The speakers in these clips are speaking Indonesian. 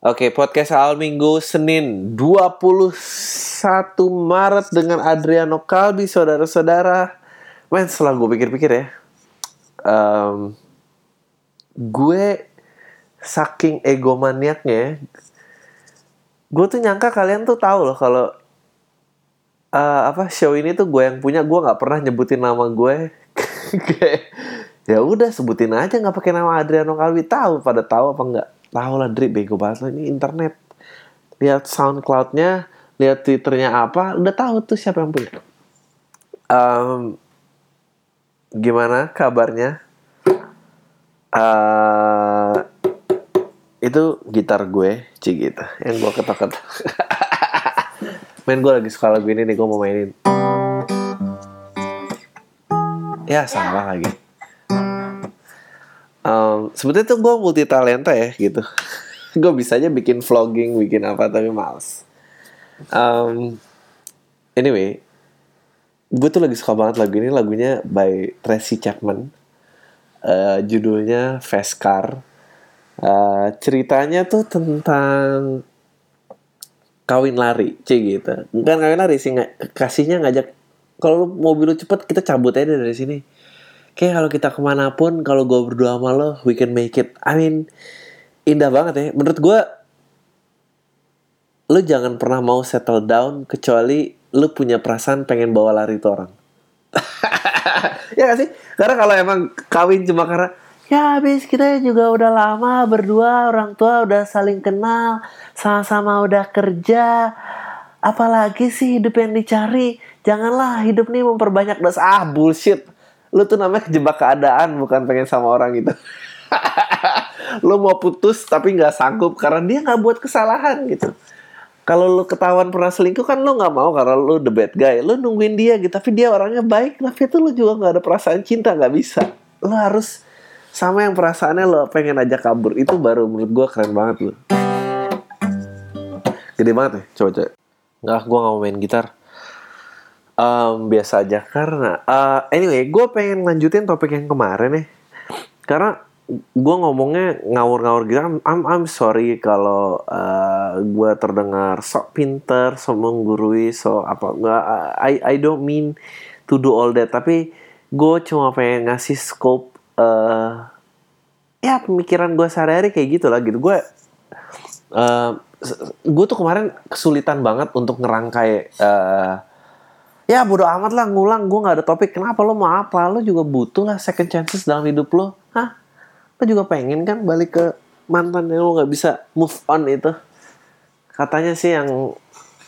Oke, podcast awal minggu Senin 21 Maret dengan Adriano Kalbi, saudara-saudara. Men, setelah gue pikir-pikir ya, em, gue saking egomaniaknya, gue tuh nyangka kalian tuh tahu loh kalau eh, apa show ini tuh gue yang punya, gue nggak pernah nyebutin nama gue. Ya udah sebutin aja nggak pakai nama Adriano Kalbi tahu pada tahu apa nggak tahu lah Dri bego banget lo ini internet. Lihat SoundCloud-nya lihat Twitternya apa udah tahu tuh siapa yang punya. Em, gimana kabarnya? Eh itu gitar gue Ci gitu yang gue ketok-ketok. Main gue lagi suka lagu ini nih gue mau mainin. Ya salah lagi Um, sebetulnya tuh gue multi talenta ya gitu. gue bisa aja bikin vlogging, bikin apa tapi males. Um, anyway, gue tuh lagi suka banget lagu ini. Lagunya by Tracy Chapman. Eh, judulnya Fast Car. Eh, ceritanya tuh tentang kawin lari, c gitu. Bukan kawin lari sih, nggak kasihnya ngajak. Kalau mobil lu cepet, kita cabut aja dari sini kayak kalau kita ke mana pun kalau gue berdua sama lo we can make it. I mean indah banget ya. Menurut gue lo jangan pernah mau settle down kecuali lo punya perasaan pengen bawa lari itu orang. Ya gak sih? Karena kalau emang kawin cuma karena ya habis kita juga udah lama berdua orang tua udah saling kenal sama-sama udah kerja apalagi sih hidup yang dicari? Janganlah hidup nih memperbanyak dosa. Ah bullshit lu tuh namanya kejebak keadaan bukan pengen sama orang gitu. Lu mau putus tapi nggak sanggup karena dia nggak buat kesalahan gitu. Kalau lu ketahuan pernah selingkuh kan lu nggak mau karena lu the bad guy. Lu nungguin dia gitu tapi dia orangnya baik. Tapi itu lu juga nggak ada perasaan cinta nggak bisa. Lu harus sama yang perasaannya lo pengen aja kabur. Itu baru menurut gua keren banget lu gede banget ya coba coba nggak gua nggak mau main gitar Em, biasa aja karena eh, anyway gue pengen lanjutin topik yang kemarin nih karena gue ngomongnya ngawur-ngawur gitu. I'm, I'm, I'm sorry kalau eh, gue terdengar sok pinter sok menggurui sok apa nggak I I don't mean to do all that. Tapi gue cuma pengen ngasih scope eh ya pemikiran gue sehari-hari kayak gitu. Lah gitu gue eh gue tuh kemarin kesulitan banget untuk ngerangkai eh ya bodo amat lah ngulang. Gue nggak ada topik. Kenapa lo mau apa? Lo juga butuh lah second chances dalam hidup lo. Hah? Lo juga pengen kan balik ke mantan yang lo nggak bisa move on itu? Katanya sih yang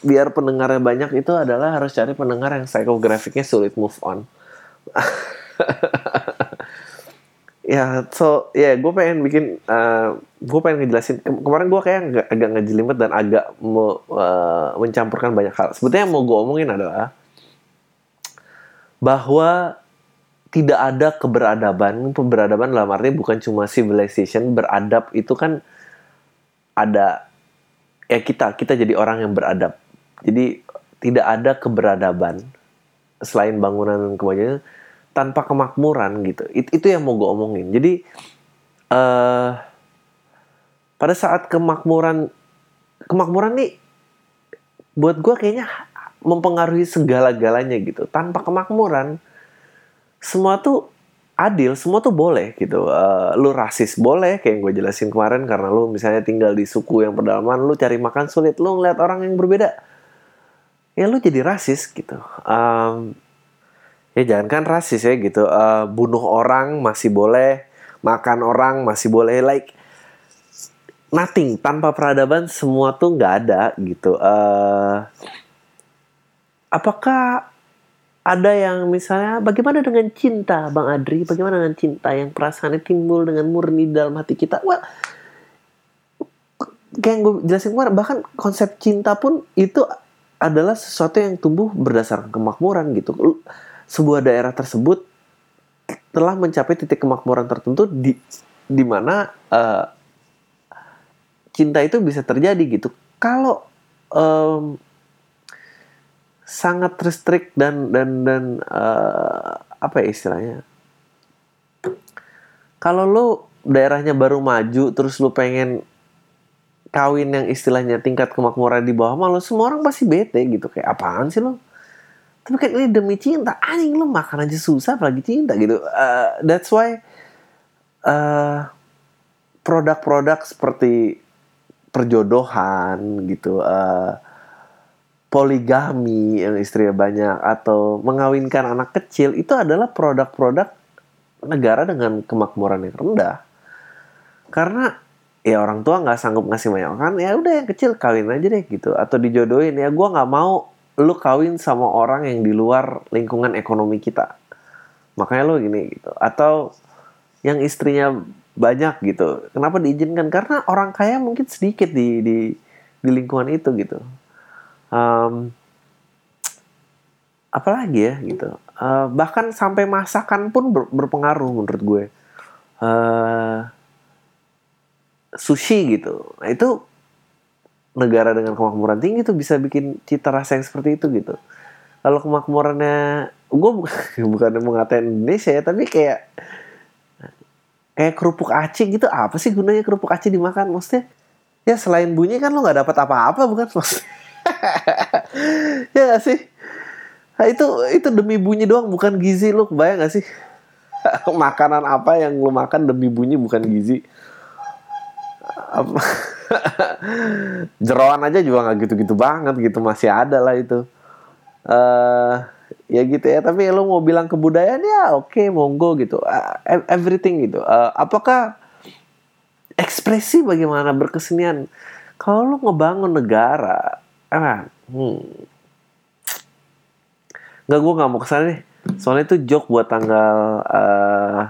biar pendengarnya banyak itu adalah harus cari pendengar yang psikografiknya sulit move on. Ya so ya gue pengen bikin gue pengen ngejelasin. Kem- kemarin gue kayak agak, ngejelimet dan agak me- eh, mencampurkan banyak hal. Sebetulnya yang mau gue omongin adalah bahwa tidak ada keberadaban. Keberadaban dalam arti bukan cuma civilization beradab itu kan ada ya kita kita jadi orang yang beradab. Jadi tidak ada keberadaban selain bangunan dan kemajuan tanpa kemakmuran gitu. It- itu yang mau gue omongin. Jadi eh pada saat kemakmuran kemakmuran nih buat gue kayaknya mempengaruhi segala-galanya gitu. Tanpa kemakmuran, semua tuh adil, semua tuh boleh gitu. Eh, lu rasis boleh, kayak yang gue jelasin kemarin karena lu misalnya tinggal di suku yang pedalaman, lu cari makan sulit, lu ngeliat orang yang berbeda, ya lu jadi rasis gitu. Em, ya jangan kan rasis ya gitu. Eh, bunuh orang masih boleh, makan orang masih boleh, like nothing tanpa peradaban semua tuh nggak ada gitu. Eh apakah ada yang misalnya bagaimana dengan cinta Bang Adri? Bagaimana dengan cinta yang perasaannya timbul dengan murni dalam hati kita? Well kayak yang gue jelasin kemarin bahkan konsep cinta pun itu adalah sesuatu yang tumbuh berdasarkan kemakmuran gitu. Sebuah daerah tersebut telah mencapai titik kemakmuran tertentu di di mana eh, cinta itu bisa terjadi gitu. Kalau em, sangat restrict dan dan dan eh, apa ya istilahnya? Kalau lu daerahnya baru maju terus lu pengen kawin yang istilahnya tingkat kemakmuran di bawah malu semua orang pasti bete gitu. Kayak apaan sih lo tapi kan ini demi cinta. Anjing lo makan aja susah apalagi cinta gitu. Uh, that's why uh, produk-produk seperti perjodohan gitu uh, poligami yang istrinya banyak atau mengawinkan anak kecil itu adalah produk-produk negara dengan kemakmuran yang rendah. Karena ya orang tua nggak sanggup ngasih banyak kan ya udah yang kecil kawin aja deh gitu. Atau dijodohin ya gue nggak mau lu kawin sama orang yang di luar lingkungan ekonomi kita. Makanya lu gini gitu. Atau yang istrinya banyak gitu. Kenapa diizinkan? Karena orang kaya mungkin sedikit di di di lingkungan itu gitu um, apalagi ya gitu. Uh, bahkan sampai masakan pun ber, berpengaruh menurut gue. Uh, sushi gitu. Nah itu negara dengan kemakmuran tinggi tuh bisa bikin cita rasa yang seperti itu gitu. Kalau kemakmurannya, gue bukan bukan mau ngatain Indonesia ya, tapi kayak kayak kerupuk aci gitu. Apa sih gunanya kerupuk aci dimakan? Maksudnya ya selain bunyi kan lo nggak dapat apa-apa bukan? Maksudnya ya gak sih? Nah, itu itu demi bunyi doang bukan gizi. Lo bayang gak sih? Makanan apa yang lo makan demi bunyi bukan gizi? Jeroan aja juga nggak gitu-gitu banget gitu masih ada lah itu. Uh, ya gitu ya tapi lo mau bilang kebudayaan ya oke okay, monggo gitu. Uh, everything gitu. Uh, apakah ekspresi bagaimana berkesenian? Kalau lo ngebangun negara ah hmm. nggak gue nggak mau ke sana nih soalnya itu joke buat tanggal uh,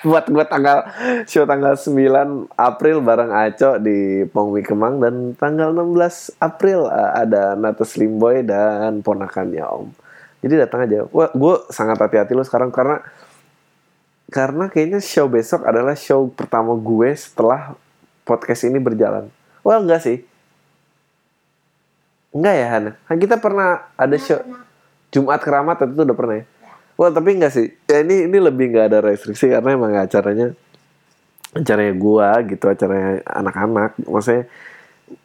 buat gue tanggal show tanggal 9 April bareng Aco di Pongwi Kemang dan tanggal 16 April uh, ada Nata Slimboy dan ponakannya Om. Jadi datang aja. Wah, gue sangat hati-hati lo sekarang karena karena kayaknya show besok adalah show pertama gue setelah podcast ini berjalan. Wah, enggak sih. Enggak ya, Hana? Kan kita pernah ada show Jumat Keramat itu udah pernah ya? Wah tapi enggak sih. Ya, ini ini lebih nggak ada restriksi karena emang acaranya acaranya gua gitu acaranya anak-anak. Maksudnya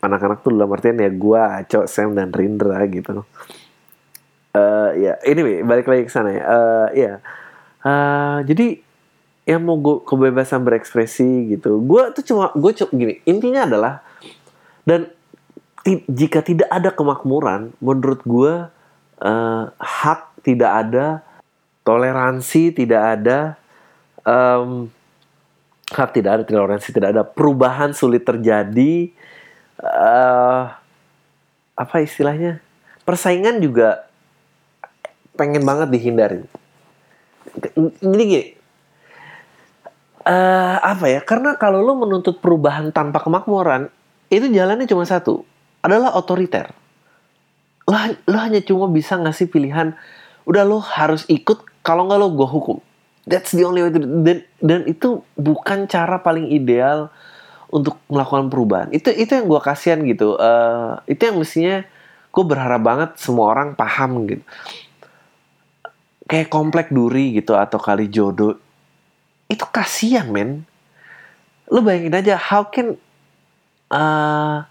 anak-anak tuh dalam artian ya gua, Cok, Sam dan Rindra gitu. Uh, ya ini balik lagi ke sana ya. Uh, ya. Uh, jadi yang mau gue kebebasan berekspresi gitu. Gue tuh cuma gue cuma gini. Intinya adalah dan jika tidak ada kemakmuran, menurut gue uh, hak tidak ada toleransi tidak ada um, hak tidak ada toleransi tidak ada perubahan sulit terjadi uh, apa istilahnya persaingan juga pengen banget dihindari ini gini uh, apa ya karena kalau lo menuntut perubahan tanpa kemakmuran itu jalannya cuma satu adalah otoriter. Lo, lo hanya cuma bisa ngasih pilihan udah lo harus ikut kalau nggak lo gue hukum. That's the only way to do. dan dan itu bukan cara paling ideal untuk melakukan perubahan. Itu itu yang gue kasihan gitu. Uh, itu yang mestinya gue berharap banget semua orang paham gitu. Kayak komplek duri gitu atau kali jodoh. Itu kasihan men. Lo bayangin aja how can uh,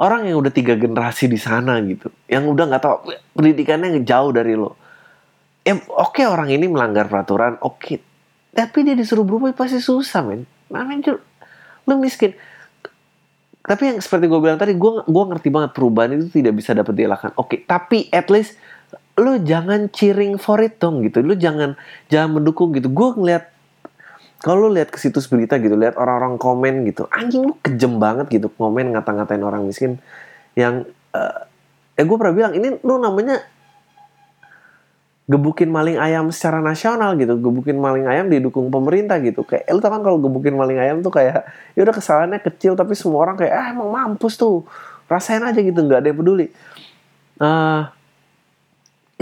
orang yang udah tiga generasi di sana gitu yang udah nggak tahu pendidikannya jauh dari lo. Ya oke okay, orang ini melanggar peraturan oke. Okay. tapi dia disuruh berubah pasti susah men. Namanya lu miskin. Tapi yang seperti gue bilang tadi gue gue ngerti banget perubahan itu tidak bisa dapat dielakkan. Oke okay, tapi at least lu jangan cheering for it dong gitu. Lu jangan jangan mendukung gitu. Gue ngeliat kalau lu lihat ke situs berita gitu lihat orang-orang komen gitu anjing lu kejem banget gitu komen ngata-ngatain orang miskin yang uh, eh gue pernah bilang ini lu namanya gebukin maling ayam secara nasional gitu gebukin maling ayam didukung pemerintah gitu. Kayak lu tau kan kalau gebukin maling ayam tuh kayak ya udah kesalahannya kecil tapi semua orang kayak ah emang mampus tuh rasain aja gitu nggak ada yang peduli. Uh,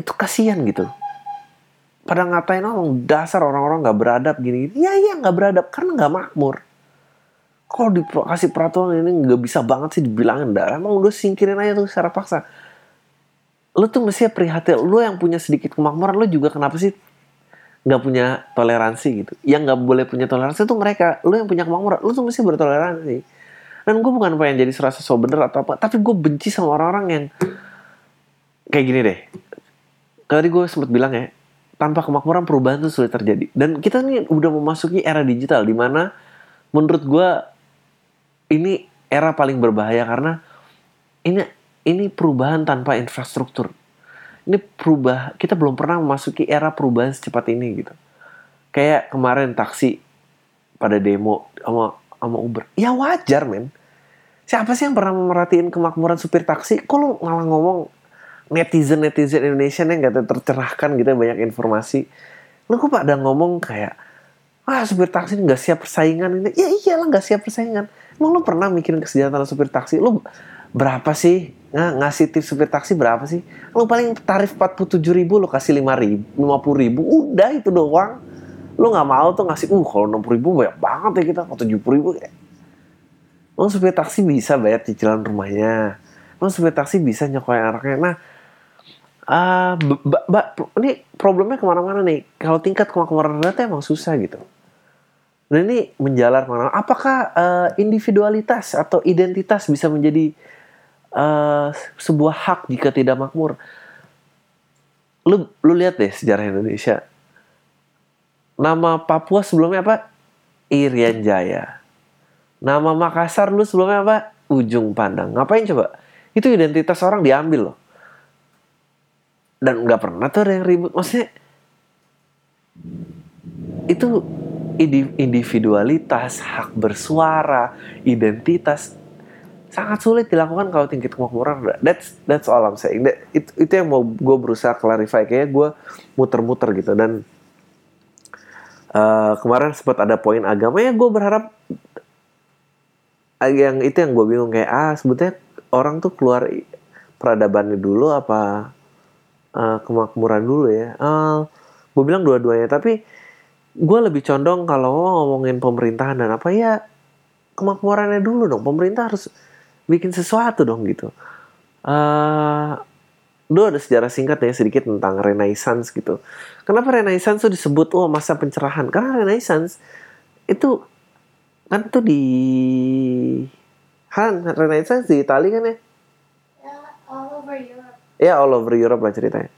itu kasihan gitu pada ngatain orang dasar orang-orang nggak beradab gini, gini ya iya nggak beradab karena nggak makmur. Kalau dikasih peraturan ini nggak bisa banget sih dibilangin dah. Emang udah singkirin aja tuh secara paksa. Lu tuh mesti prihatin. Lu yang punya sedikit kemakmuran lu juga kenapa sih nggak punya toleransi gitu? Yang nggak boleh punya toleransi itu mereka. Lu yang punya kemakmuran lu tuh mesti bertoleransi. Dan gue bukan pengen jadi serasa so bener atau apa tapi gue benci sama orang-orang yang kayak gini deh. Tadi gue sempat bilang ya tanpa kemakmuran perubahan itu sulit terjadi. Dan kita nih udah memasuki era digital di mana menurut gue ini era paling berbahaya karena ini ini perubahan tanpa infrastruktur. Ini perubah kita belum pernah memasuki era perubahan secepat ini gitu. Kayak kemarin taksi pada demo sama sama Uber. Ya wajar men. Siapa sih yang pernah merhatiin kemakmuran supir taksi? Kok lu malah ngomong netizen netizen Indonesia yang gak tercerahkan gitu banyak informasi. Lu kok pada ngomong kayak ah supir taksi nggak siap persaingan ini. Ya iyalah nggak siap persaingan. Emang lu pernah mikirin kesejahteraan supir taksi? Lu berapa sih? Nah, ngasih tips supir taksi berapa sih? Lu paling tarif 47 ribu lu kasih 5 ribu 50 ribu. Udah itu doang. Lu nggak mau tuh ngasih uh kalau 60 ribu banyak banget ya kita kalau 70 ribu. Ya Lu supir taksi bisa bayar cicilan rumahnya. Lu supir taksi bisa nyokoin anaknya. Nah, uh, ini problemnya ke mana-mana nih. Kalau tingkat kemakmuran rendah emang susah gitu. Dan ini menjalar ke mana Apakah uh, individualitas atau identitas bisa menjadi uh, sebuah hak jika tidak makmur? Lu, lu lihat deh sejarah Indonesia. Nama Papua sebelumnya apa? Irian Jaya. Nama Makassar lu sebelumnya apa? Ujung Pandang. Ngapain coba? Itu identitas orang diambil loh. Dan nggak pernah tuh ada yang ribut. Maksudnya itu individualitas, hak bersuara, identitas sangat sulit dilakukan kalau tingkat kemakmuran that's that's all I'm saying. That, itu, itu yang mau gue berusaha clarify. Kayaknya gue muter-muter gitu. Dan uh, kemarin sempat ada poin agama ya gue berharap yang itu yang gue bingung. Kayak ah sebetulnya orang tuh keluar peradabannya dulu apa uh, kemakmuran dulu ya uh, gue bilang dua-duanya tapi gue lebih condong kalau ngomongin pemerintahan dan apa ya kemakmurannya dulu dong pemerintah harus bikin sesuatu dong gitu uh, dulu ada sejarah singkat ya sedikit tentang Renaissance gitu. Kenapa Renaissance tuh disebut oh masa pencerahan? Karena Renaissance itu kan tuh di Han Renaissance di Italia kan ya? Ya all over Europe lah ceritanya.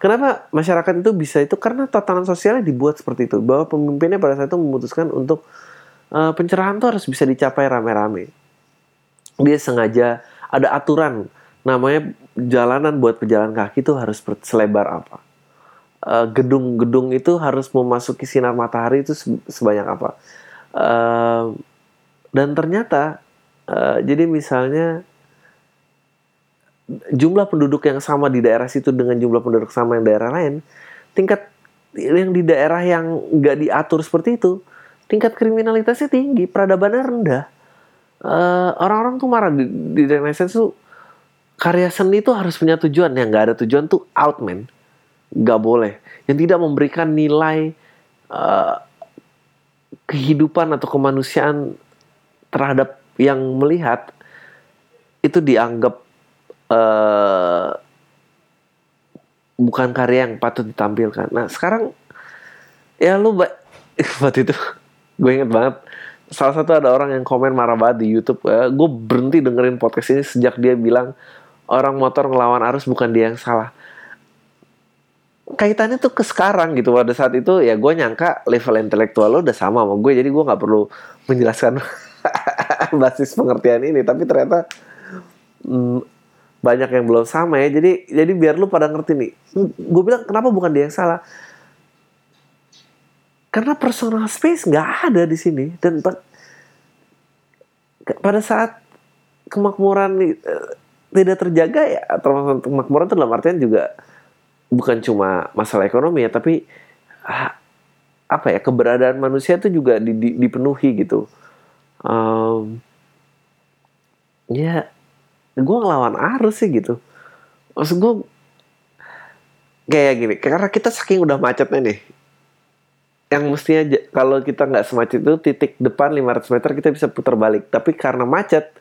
Kenapa masyarakat itu bisa itu? Karena tatanan sosialnya dibuat seperti itu. Bahwa pemimpinnya pada saat itu memutuskan untuk uh, pencerahan tuh harus bisa dicapai rame-rame. Dia sengaja ada aturan namanya jalanan buat pejalan kaki itu harus selebar apa. Eh, gedung-gedung uh, itu harus memasuki sinar matahari itu sebanyak apa Uh, dan ternyata uh, jadi misalnya jumlah penduduk yang sama di daerah situ dengan jumlah penduduk sama yang daerah lain, tingkat yang di daerah yang nggak diatur seperti itu, tingkat kriminalitasnya tinggi, peradabannya rendah. Uh, orang-orang tuh marah di, di Renaissance tuh karya seni itu harus punya tujuan yang nggak ada tujuan tuh out man, nggak boleh. Yang tidak memberikan nilai uh, kehidupan atau kemanusiaan terhadap yang melihat itu dianggap uh, bukan karya yang patut ditampilkan. Nah sekarang ya lu waktu itu gue inget banget salah satu ada orang yang komen marah banget di YouTube. Uh, gue berhenti dengerin podcast ini sejak dia bilang orang motor ngelawan arus bukan dia yang salah kaitannya tuh ke sekarang gitu pada saat itu ya gue nyangka level intelektual lo udah sama sama gue jadi gue nggak perlu menjelaskan basis pengertian ini tapi ternyata mm, banyak yang belum sama ya. Jadi jadi biar lu pada ngerti nih. Gue bilang kenapa bukan dia yang salah? Karena personal space nggak ada di sini. Dan pada saat kemakmuran uh, tidak terjaga ya termasuk kemakmuran itu dalam artian juga bukan cuma masalah ekonomi ya tapi ah, apa ya keberadaan manusia itu juga di, di, dipenuhi gitu. Um, ya gue ngelawan arus sih gitu. Maksud gue kayak gini karena kita saking udah macetnya nih yang mestinya kalau kita nggak semacet itu titik depan 500 meter kita bisa putar balik. Tapi karena macet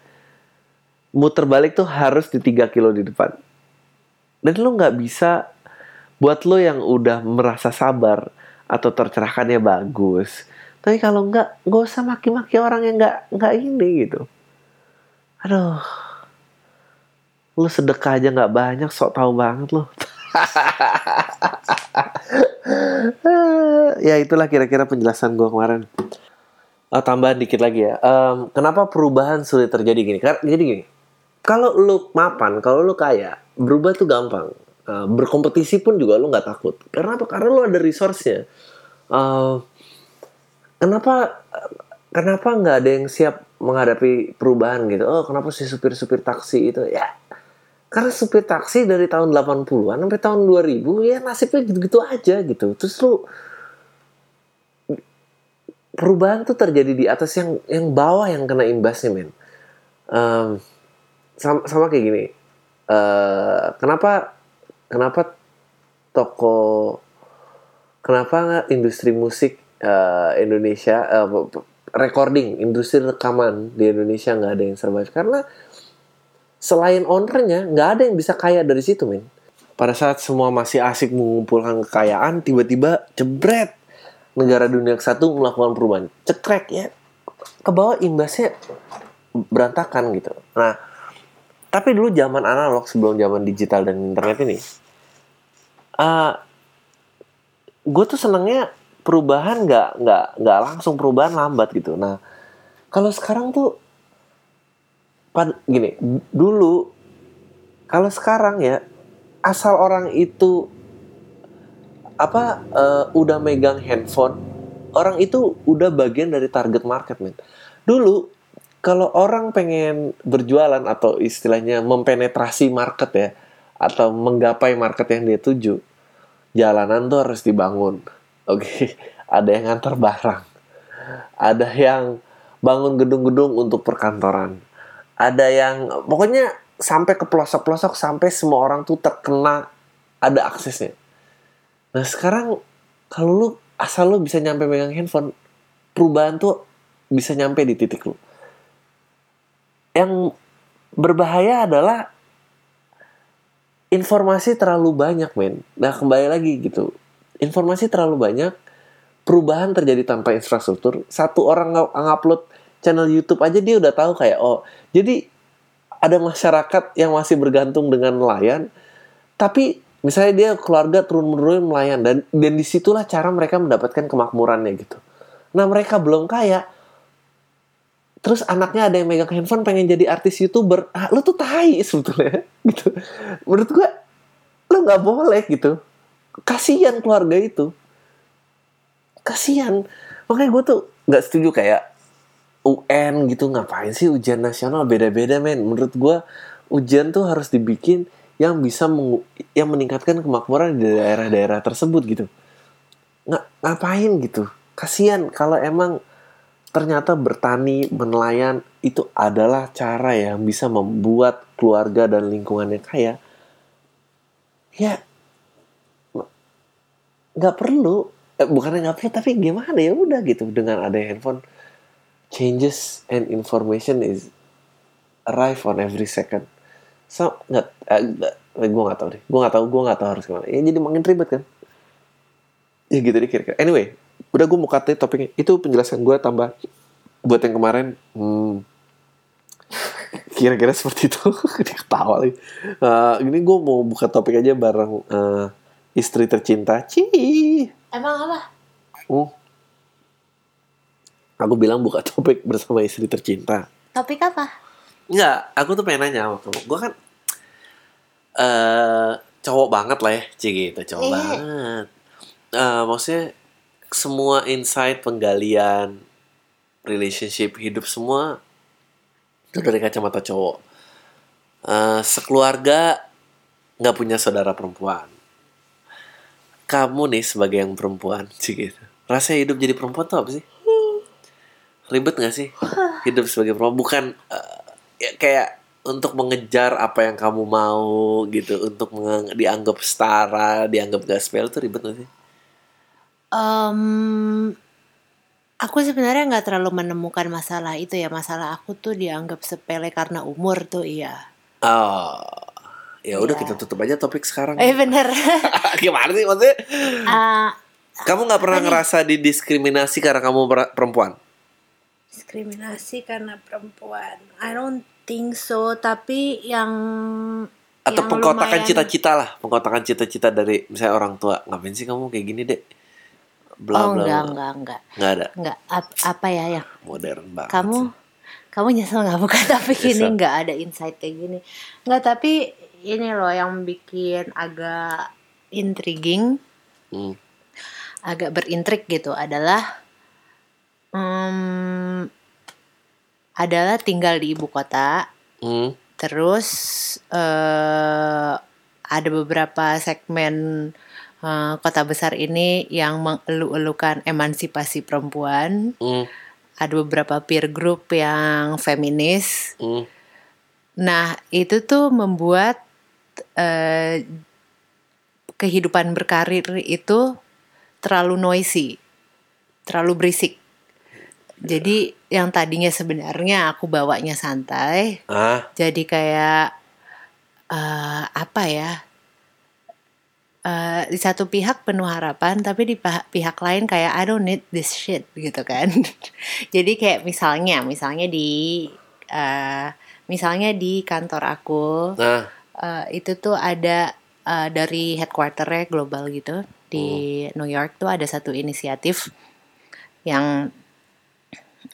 muter balik tuh harus di 3 kilo di depan. Dan lo nggak bisa buat lo yang udah merasa sabar atau tercerahkannya bagus tapi kalau nggak nggak usah maki-maki orang yang nggak nggak ini gitu. Aduh lu sedekah aja nggak banyak sok tahu banget lo ya itulah kira-kira penjelasan gue kemarin. Oh, tambahan dikit lagi ya. Em, kenapa perubahan sulit terjadi gini? Kar- jadi gini. Kalau lu mapan kalau lu kaya berubah tuh gampang. Berkompetisi pun juga lu nggak takut. Karena apa karena lu ada resource-nya. Eh, kenapa kenapa nggak ada yang siap menghadapi perubahan gitu? Oh kenapa sih supir-supir taksi itu? Ya karena supir taksi dari tahun 80-an sampai tahun 2000 ya nasibnya gitu-gitu aja gitu. Terus lu perubahan tuh terjadi di atas yang yang bawah yang kena imbasnya men. Em, sama, sama kayak gini. Eh, kenapa kenapa toko kenapa industri musik eh, Indonesia eh, p- p- recording industri rekaman di Indonesia nggak ada yang survive? Karena selain ownernya nggak ada yang bisa kaya dari situ men. Pada saat semua masih asik mengumpulkan kekayaan tiba-tiba jebret. Negara dunia ke satu melakukan perubahan. Cekrek ya. Ke bawah imbasnya berantakan gitu. Nah tapi dulu zaman analog sebelum zaman digital dan internet ini gue tuh senengnya perubahan nggak nggak nggak langsung perubahan lambat gitu. Nah kalau sekarang tuh pad gini dulu kalau sekarang ya asal orang itu apa eh, udah megang handphone orang itu udah bagian dari target market men. Dulu kalau orang pengen berjualan atau istilahnya mempenetrasi market ya atau menggapai market yang dia tuju jalanan tuh harus dibangun oke? Ada yang ngantar barang ada yang bangun gedung-gedung untuk perkantoran ada yang pokoknya sampai ke pelosok-pelosok sampai semua orang tuh terkena ada aksesnya. Nah sekarang kalau lu asal lu bisa nyampe megang handphone perubahan tuh bisa nyampe di titik lu. Yang berbahaya adalah informasi terlalu banyak men. Nah kembali lagi gitu. Informasi terlalu banyak perubahan terjadi tanpa infrastruktur. Satu orang ng- ngupload channel YouTube aja dia udah tahu kayak oh jadi ada masyarakat yang masih bergantung dengan nelayan tapi misalnya dia keluarga turun menurun nelayan dan dan di situlah cara mereka mendapatkan kemakmurannya gitu. Nah mereka belum kaya terus anaknya ada yang megang handphone pengen jadi artis youtuber. Ah, lu tuh tai sebetulnya gitu. Menurut gua lu nggak boleh gitu. Kasihan keluarga itu. Kasihan. Makanya gue tuh nggak setuju kayak UN gitu ngapain sih ujian nasional? Beda-beda men. Menurut gua ujian tuh harus dibikin yang bisa mengu- yang meningkatkan kemakmuran di daerah-daerah tersebut gitu. Nggak ngapain gitu? Kasihan kalau emang ternyata bertani menelayan itu adalah cara yang bisa membuat keluarga dan lingkungannya kaya. Ya nggak perlu. Eh, bukannya nggak perlu tapi gimana? Ya udah gitu dengan ada handphone changes and information is arrive on every second. So nggak eh, nggak- eh, gue nggak tahu deh. Gue nggak tahu gue nggak tahu harus gimana. Ya jadi makin ribet kan? Ya gitu deh kira-kira. Anyway udah gue mau katain topiknya. Itu penjelasan gue tambah buat yang kemarin. Hmm, kira-kira seperti itu. Dia ketawa lagi. Eh, ini gue mau buka topik aja bareng eh, istri tercinta. Ci Emang apa? Hmm. Aku bilang buka topik bersama istri tercinta Topik apa? Enggak, aku tuh pengen nanya sama kamu. Gue kan eh cowok banget lah ya, Ci gitu, cowok Iya. banget. Eh, maksudnya semua insight penggalian relationship hidup semua itu dari kacamata cowok. Eh, sekeluarga nggak punya saudara perempuan. Kamu nih sebagai yang perempuan, Ci gitu. Rasanya hidup jadi perempuan tuh apa sih? Ribet gak sih hidup sebagai perempuan? Bukan eh, ya kayak untuk mengejar apa yang kamu mau gitu untuk dianggap setara dianggap gak spell tuh ribet gak sih Em, aku sebenarnya nggak terlalu menemukan masalah itu ya. Masalah aku tuh dianggap sepele karena umur tuh iya. oh ya udah Iya. kita tutup aja topik sekarang Eh bener. gimana sih maksudnya Ah, kamu nggak pernah ngerasa didiskriminasi karena kamu per- perempuan diskriminasi karena perempuan. I don't think so, tapi yang Atau yang pengkotakan lumayan- cita-cita lah, pengkotakan cita-cita dari misalnya orang tua. Ngapain sih kamu kayak gini, Dek? Bla oh bla. enggak enggak enggak Nggak ada. enggak Ap- apa ya yang Modern banget. kamu sih. kamu nyesel nggak buka tapi gini nggak ada insight kayak gini nggak tapi ini loh yang bikin agak intriguing Hmm. agak berintrik gitu adalah hmm, adalah tinggal di ibu kota Hmm. terus eh ada beberapa segmen eh, kota besar ini yang mengeluh-elukan emansipasi perempuan Hmm. ada beberapa peer group yang feminis Hmm. Nah, itu tuh membuat eh, kehidupan berkarir itu terlalu noisy, terlalu berisik. Jadi yang tadinya sebenarnya aku bawanya santai, Ah, jadi kayak eh, apa ya? Eh, di satu pihak penuh harapan, tapi di pihak lain kayak I don't need this shit gitu kan. jadi kayak misalnya, misalnya di eh, misalnya di kantor aku nah, eh, itu tuh ada eh, dari headquarternya global gitu di New York tuh ada satu inisiatif yang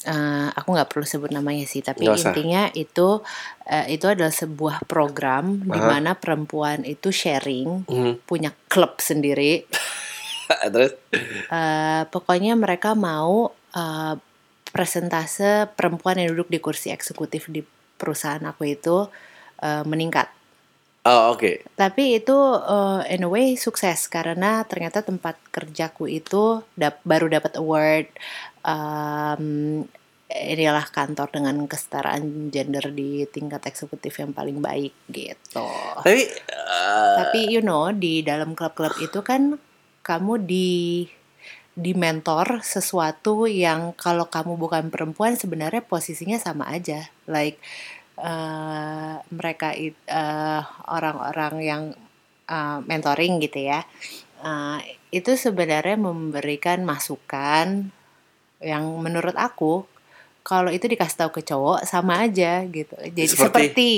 eh, aku nggak perlu sebut namanya sih tapi Nggak usah. intinya itu eh, itu adalah sebuah program di Aha. mana perempuan itu sharing hmm. punya klub sendiri terus Eh, pokoknya mereka mau eh, presentase perempuan yang duduk di kursi eksekutif di perusahaan aku itu eh, meningkat oh oke Tapi itu uh, in a way sukses karena ternyata tempat kerjaku itu dap- baru dapat award um, inilah kantor dengan kesetaraan gender di tingkat eksekutif yang paling baik gitu. tapi eh, Tapi you know di dalam klub-klub itu kan kamu di di mentor sesuatu yang kalau kamu bukan perempuan sebenarnya posisinya sama aja. Like eh, mereka eh, orang-orang yang eh, mentoring gitu ya. eh, itu sebenarnya memberikan masukan yang menurut aku kalau itu dikasih tahu ke cowok sama aja gitu. Jadi Seperti? seperti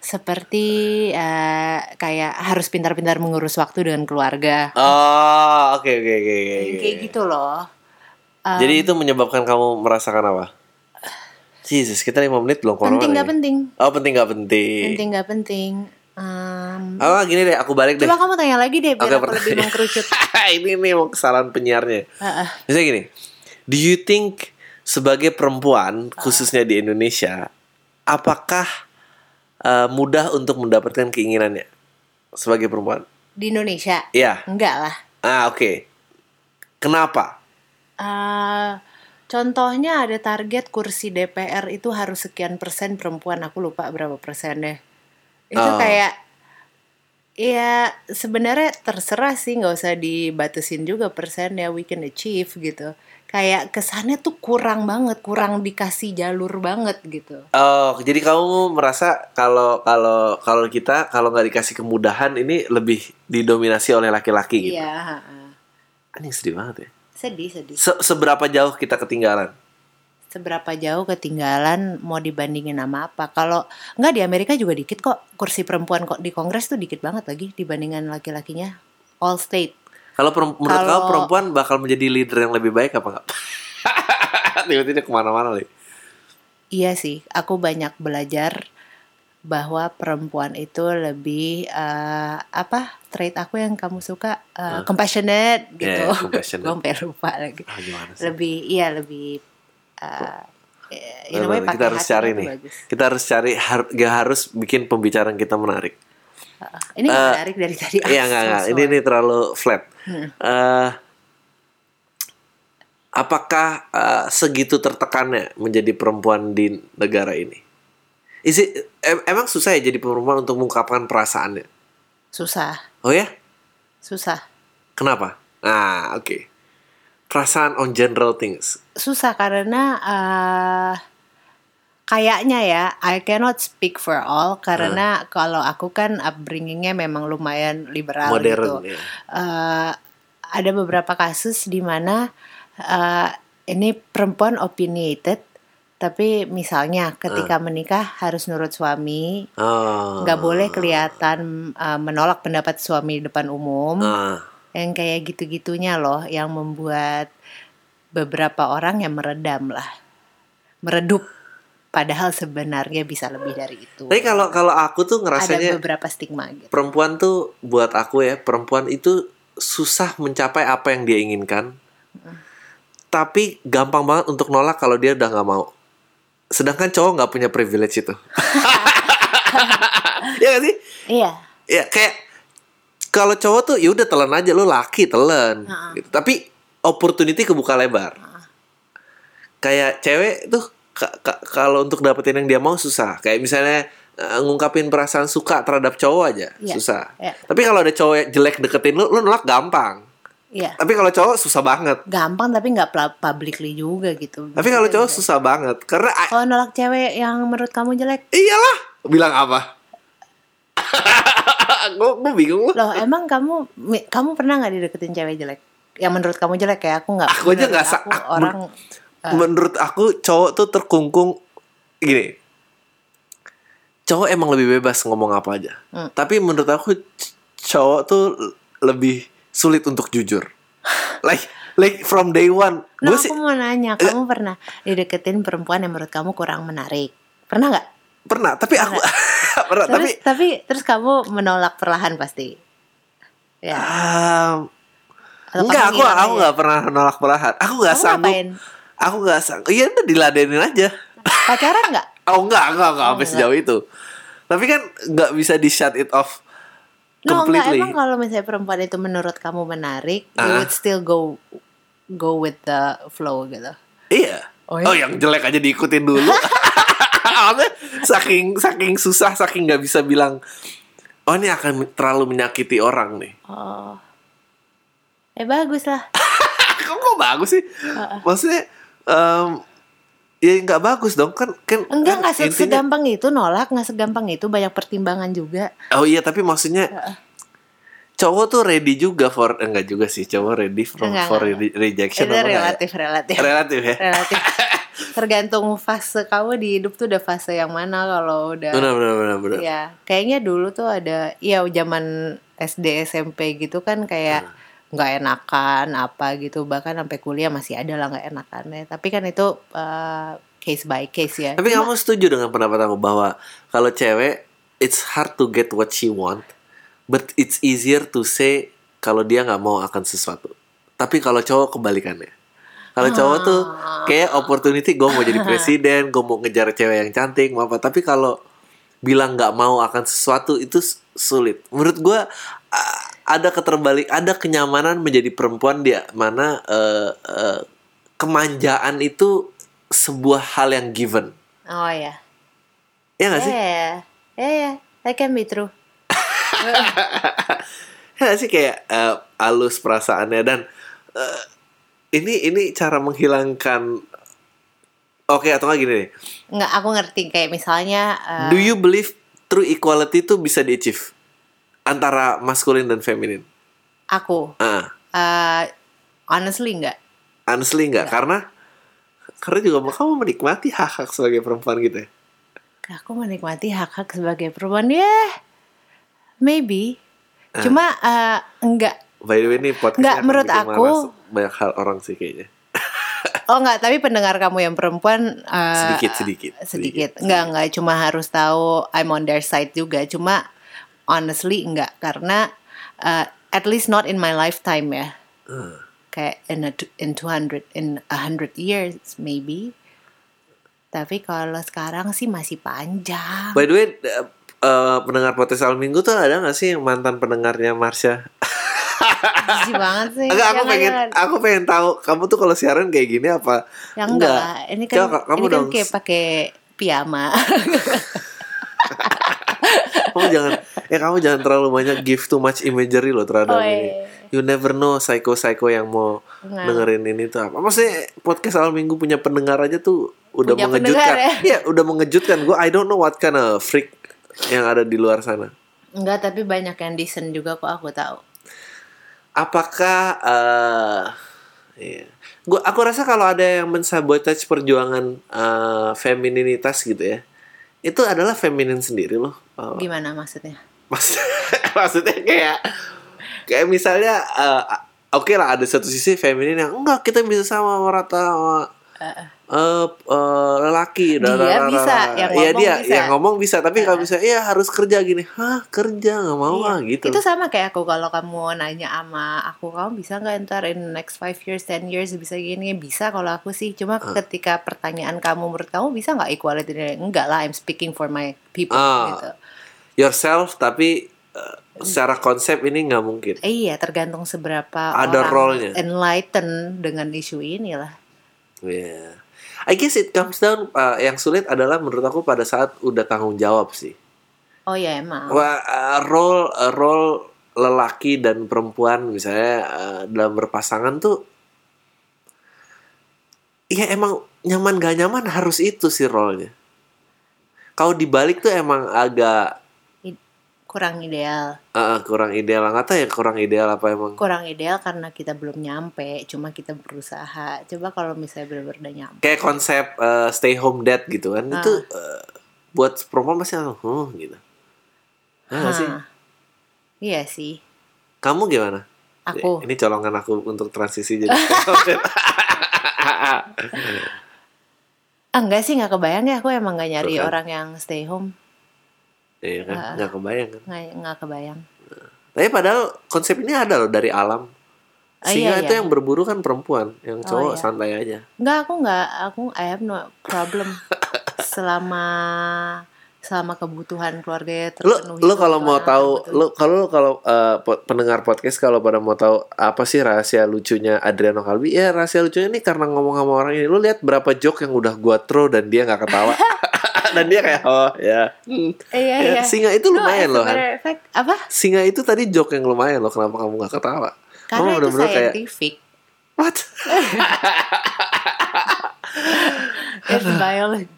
seperti eh, kayak harus pintar-pintar mengurus waktu dengan keluarga. oh oke oke oke oke, Yang oke. kayak gitu loh. Um, jadi itu menyebabkan kamu merasakan apa Jesus kita lima menit belum keluar penting nggak penting? oh penting nggak penting Penting nggak penting? Um, oh gini deh aku balik deh coba kamu tanya lagi deh biar Oke, aku lebih mengkerucut. ini nih mau kesalahan penyiarnya Heeh. Misalnya gini, do you think sebagai perempuan khususnya di Indonesia, apakah uh, mudah untuk mendapatkan keinginannya sebagai perempuan? Di Indonesia? Iya. Enggak lah. Ah oke. Kenapa? Eh, contohnya ada target kursi DPR itu harus sekian persen perempuan. Aku lupa berapa persennya. Itu Oh. kayak ya sebenarnya terserah sih nggak usah dibatasin juga persennya we can achieve gitu. Kayak kesannya tuh kurang banget, kurang dikasih jalur banget gitu. Oh, jadi kamu merasa kalau kalau kalau kita kalau nggak dikasih kemudahan ini lebih didominasi oleh laki-laki gitu. Iya, heeh. Anjing sedih banget ya. sedih sedih. Se- seberapa jauh kita ketinggalan? Seberapa jauh ketinggalan mau dibandingin sama apa? Kalau nggak di Amerika juga dikit kok kursi perempuan kok di Kongres tuh dikit banget lagi dibandingkan laki-lakinya. All state. Kalau menurut kamu perempuan bakal menjadi leader yang lebih baik apa enggak? Tiba-tiba ke mana-mana nih. Iya sih, aku banyak belajar bahwa perempuan itu lebih eh, apa trait aku yang kamu suka eh, Hah? compassionate gitu. Yeah, compassionate. Gue sampai lupa lagi. Ah? Lebih iya lebih uh, in a way Benar, kita harus cari nih. bagus. Kita harus cari har- gak harus bikin pembicaraan kita menarik. Ini nggak Eh, menarik dari tadi. Iya I'm enggak so enggak. Ini ini terlalu flat. Hmm. Eh, apakah eh, segitu tertekannya menjadi perempuan di negara ini? Is it- em- emang susah ya jadi perempuan untuk mengungkapkan perasaannya? susah, Oh ya? susah. Kenapa? Ah, oke. Perasaan on general things. susah karena eh kayaknya ya I cannot speak for all karena kalau aku kan upbringingnya memang lumayan liberal gitu. Modern ya. Eh, ada beberapa kasus di mana eh, ini perempuan opinionated Tapi misalnya ketika menikah harus nurut suami, Oh. nggak boleh kelihatan uh, menolak pendapat suami di depan umum. Ah. Yang kayak gitu-gitunya loh yang membuat beberapa orang yang meredam lah. Meredup. Padahal sebenarnya bisa lebih dari itu. Tapi kalau kalau aku tuh Ada ngerasanya beberapa stigma gitu. perempuan tuh buat aku ya perempuan itu susah mencapai apa yang dia inginkan tapi gampang banget untuk nolak kalau dia udah nggak mau sedangkan cowok nggak punya privilege itu ya gak sih Iya. ya kayak kalau cowok tuh ya udah telan aja lu laki telan gitu. tapi opportunity kebuka lebar kayak cewek tuh kalau untuk dapetin yang dia mau susah kayak misalnya eh, ngungkapin perasaan suka terhadap cowok aja Iya, susah iya. tapi kalau ada cowok jelek deketin lu lu nolak gampang Iya. tapi kalau cowok susah banget Gampang tapi nggak publicly juga gitu. tapi kalau cowok susah banget karena Kalau nolak cewek yang menurut kamu jelek, iyalah bilang apa gue bingung loh loh emang kamu kamu pernah nggak dideketin cewek jelek? Yang menurut kamu jelek ya aku nggak. Aku aja nggak aku- orang eh, menurut aku cowok tuh terkungkung gini cowok emang lebih bebas ngomong apa aja Hmm. tapi menurut aku cowok tuh lebih sulit untuk jujur like like from day one Nah, gue sih aku mau nanya, kamu pernah dideketin perempuan yang menurut kamu kurang menarik? Pernah nggak? pernah tapi aku pernah tapi Terus tapi terus kamu menolak perlahan pasti. Ya. um, Atau enggak aku aku aja? nggak pernah nolak perlahan aku nggak sanggup ngapain? Aku nggak sanggup iya udah diladenin aja Pacaran nggak? oh enggak enggak enggak Oh, sampai enggak. sejauh itu tapi kan nggak bisa di shut it off No, enggak emang kalau misalnya perempuan itu menurut kamu menarik, you Ah. would still go go with the flow gitu. Iya. Oh, Oh, iya? yang jelek aja diikutin dulu. Saking saking susah, saking nggak bisa bilang, oh ini akan terlalu menyakiti orang nih. Oh. Eh bagus lah. Kok kok bagus sih? Maksudnya, em, ya nggak bagus dong kan kan. Enggak kan nggak intinya- segampang itu nolak, nggak segampang itu banyak pertimbangan juga. Oh iya tapi maksudnya cowok tuh ready juga for enggak juga sih cowok ready for, Enggak, for enggak. re- rejection itu enggak ya? relatif relatif. Relatif ya. relatif. Tergantung fase kamu di hidup tuh udah fase yang mana kalau udah Benar benar benar benar. Ya, kayaknya dulu tuh ada ya zaman SD SMP gitu kan kayak Hmm. Nggak enakan apa gitu bahkan sampai kuliah masih ada lah nggak enakannya tapi kan itu uh, case by case ya Tapi kamu setuju dengan pendapat aku bahwa kalau cewek it's hard to get what she want, but it's easier to say kalau dia nggak mau akan sesuatu. Tapi kalau cowok kebalikannya. Kalau cowok tuh kayak opportunity gue mau jadi presiden, gue mau ngejar cewek yang cantik, mau apa. Tapi kalau bilang nggak mau akan sesuatu itu sulit. Menurut gue a- ada keterbalik, ada kenyamanan menjadi perempuan dia. Mana eh, eh, kemanjaan itu sebuah hal yang given. oh ya Ya gak sih? ya ya ya that can be true. Ya nggak sih? Kayak eh, halus perasaannya. Dan eh, ini ini cara menghilangkan Oke atau nggak gini deh. nggak aku ngerti. Kayak misalnya uh, Do you believe true equality itu bisa di-achieve antara maskulin dan feminin? aku Ah, uh, honestly nggak honestly nggak karena karena juga kamu menikmati hak-hak sebagai perempuan gitu ya. aku menikmati hak-hak sebagai perempuan ya maybe Ah. cuma uh, enggak By the way ini podcast Nggak, menurut aku- banyak hal orang sih kayaknya. Oh enggak, tapi pendengar kamu yang perempuan uh, Sedikit, sedikit, sedikit. sedikit, Enggak, enggak cuma harus tahu I'm on their side juga. Cuma honestly enggak karena uh, at least not in my lifetime ya. Hmm. Kayak in a, in 200 in a hundred years maybe. Tapi kalau sekarang sih masih panjang. By the way, eh, eh, pendengar podcast awal minggu tuh ada gak sih yang mantan pendengarnya Marsha? Jijik banget sih. Enggak, aku Jangan, pengen jangan. aku pengen tahu kamu tuh kalau siaran kayak gini apa? Ya enggak, lah. Ini kan Coba, kamu ini kan dong. kayak pakai piyama. kamu jangan ya kamu jangan terlalu banyak give too much imagery loh terhadap Oh, ini. iya. You never know psycho-psycho yang mau Enggak. dengerin ini tuh apa. Maksudnya podcast awal minggu punya pendengar aja tuh udah Punya mengejutkan. pendengar Iya, udah mengejutkan. Gue I don't know what kind of freak yang ada di luar sana. enggak, tapi banyak yang decent juga kok aku tahu. Apakah eh Iya. Gua aku rasa kalau ada yang mensabotage perjuangan eh, femininitas gitu ya. Itu adalah feminin sendiri loh. Oh, Gimana maksudnya? Maksud, maksudnya kayak kayak misalnya eh, oke lah ada satu sisi feminin yang enggak kita bisa sama merata sama eh, eh, lelaki Dia bisa, yang Iya, ngomong dia bisa. yang ngomong bisa tapi kalau misalnya iya harus kerja gini hah kerja nggak mau Iya. ah gitu Itu sama kayak aku kalau kamu nanya sama aku, kamu bisa nggak ntar in next 5 years, 10 years bisa gini? Bisa kalau aku sih. Cuma Ah. ketika pertanyaan kamu menurut kamu bisa nggak equality? Enggak lah, I'm speaking for my people Ah. gitu. Yourself tapi eh, secara konsep ini nggak mungkin Eh, iya, tergantung seberapa Ada orang enlighten dengan isu ini lah. Iya. I guess it comes down uh, yang sulit adalah menurut aku pada saat udah tanggung jawab sih. Oh ya emang. Wah, uh, role uh, role lelaki dan perempuan misalnya uh, dalam berpasangan tuh ya emang nyaman gak nyaman harus itu sih role-nya. Kalau dibalik tuh emang agak Kurang ideal. uh, kurang ideal. Nggak tahu ya kurang ideal apa emang. Kurang ideal karena kita belum nyampe, cuma kita berusaha. Coba kalau misalnya benar-benar udah nyampe. Kayak konsep uh, stay home dad gitu kan. Ah. Itu uh, buat perempuan pasti langsung, huh gitu. Nah, nggak sih? Hah. Iya sih. Kamu gimana? Aku Ini colongan aku untuk transisi jadi Ah, enggak sih nggak kebayang ya aku emang nggak nyari orang yang stay home Iya kan, Ah. nggak kebayang kan. nggak nggak kebayang Tapi padahal konsep ini ada loh dari alam. Ah, Singa iya, itu iya. yang berburu kan perempuan, yang Oh, cowok iya. santai aja. nggak aku nggak aku I have no problem selama selama kebutuhan keluarga Lu terpenuhi lu kalau mau tahu, lu kalau lu kalau po- pendengar podcast kalau pada mau tahu apa sih rahasia lucunya Adriano Kalbi? Ya rahasia lucunya ini karena ngomong sama orang ini. Lu lihat berapa joke yang udah gua throw dan dia nggak ketawa. dan dia kayak oh ya. Hmm. iya Ya, iya Singa itu lumayan loh kan. apa Singa itu tadi joke yang lumayan loh. Kenapa kamu nggak ketawa? karena Kamu itu kayak scientific what? it's biologic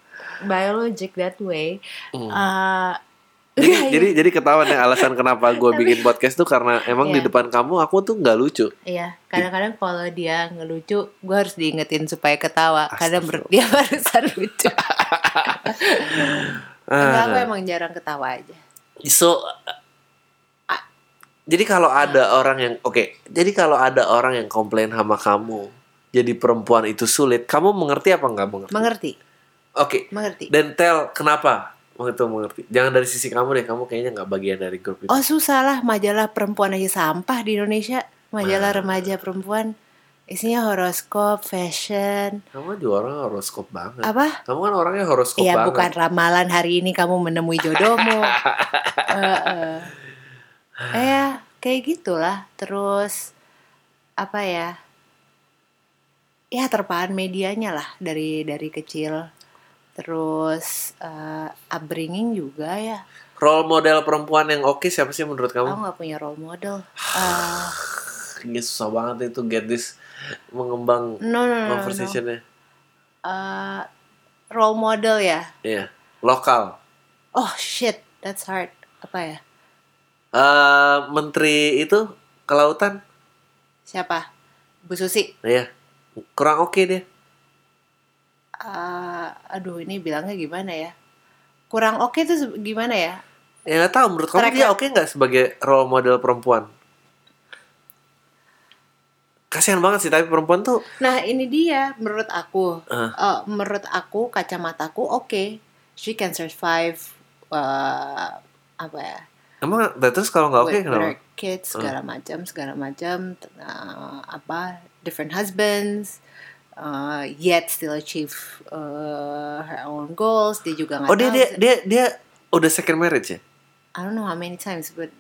biologic that way Hmm. Uh, jadi, jadi jadi ketahuan ya alasan kenapa gue bikin podcast tuh karena emang di Iya. depan kamu aku tuh nggak lucu. Iya, kadang-kadang kalau dia ngelucu, gue harus diingetin supaya ketawa. Kadang menurut dia barusan lucu. Enggak, aku Ah, emang jarang ketawa aja. so uh, jadi kalau ada orang yang oke, jadi kalau ada orang yang komplain sama kamu, jadi perempuan itu sulit, kamu mengerti apa nggak mengerti? Mengerti, Oke, mengerti. dan tell kenapa? Itu mengerti. Jangan dari sisi kamu deh, kamu kayaknya nggak bagian dari grup itu. Oh susah lah, majalah perempuan aja sampah di Indonesia. Majalah remaja perempuan. Isinya horoskop, fashion. Kamu juga orang horoskop banget. Apa? Kamu kan orangnya horoskop Iya banget. bukan ramalan hari ini kamu menemui jodohmu. Eh, eh. Eh, ya, kayak gitulah. Terus apa ya? Ya terpaan medianya lah dari dari kecil. Terus eh, upbringing juga ya. Role model perempuan yang oke siapa sih menurut kamu? Aku nggak punya role model. Eh, Ini susah banget itu get this mengembang no no no, no, no. conversationnya. Eh, role model ya. Iya, lokal. Oh shit, that's hard. Apa ya? eh menteri itu kelautan, Siapa? Bu Susi. iya, kurang oke dia. Eh, aduh ini bilangnya gimana ya? Kurang oke tuh se- gimana ya? Ya nggak tahu menurut kamu dia oke nggak sebagai role model perempuan? Kasihan banget sih tapi perempuan tuh Nah ini dia menurut aku, Eh. Eh, menurut aku kacamataku oke, she can survive eh, apa ya? emang nah, terus kalau nggak oke with kenapa? kids segala macam segala macam eh, apa different husbands uh, yet still achieve uh, her own goals dia juga nggak Oh dia dia dia dia udah second marriage ya? I don't know how many times but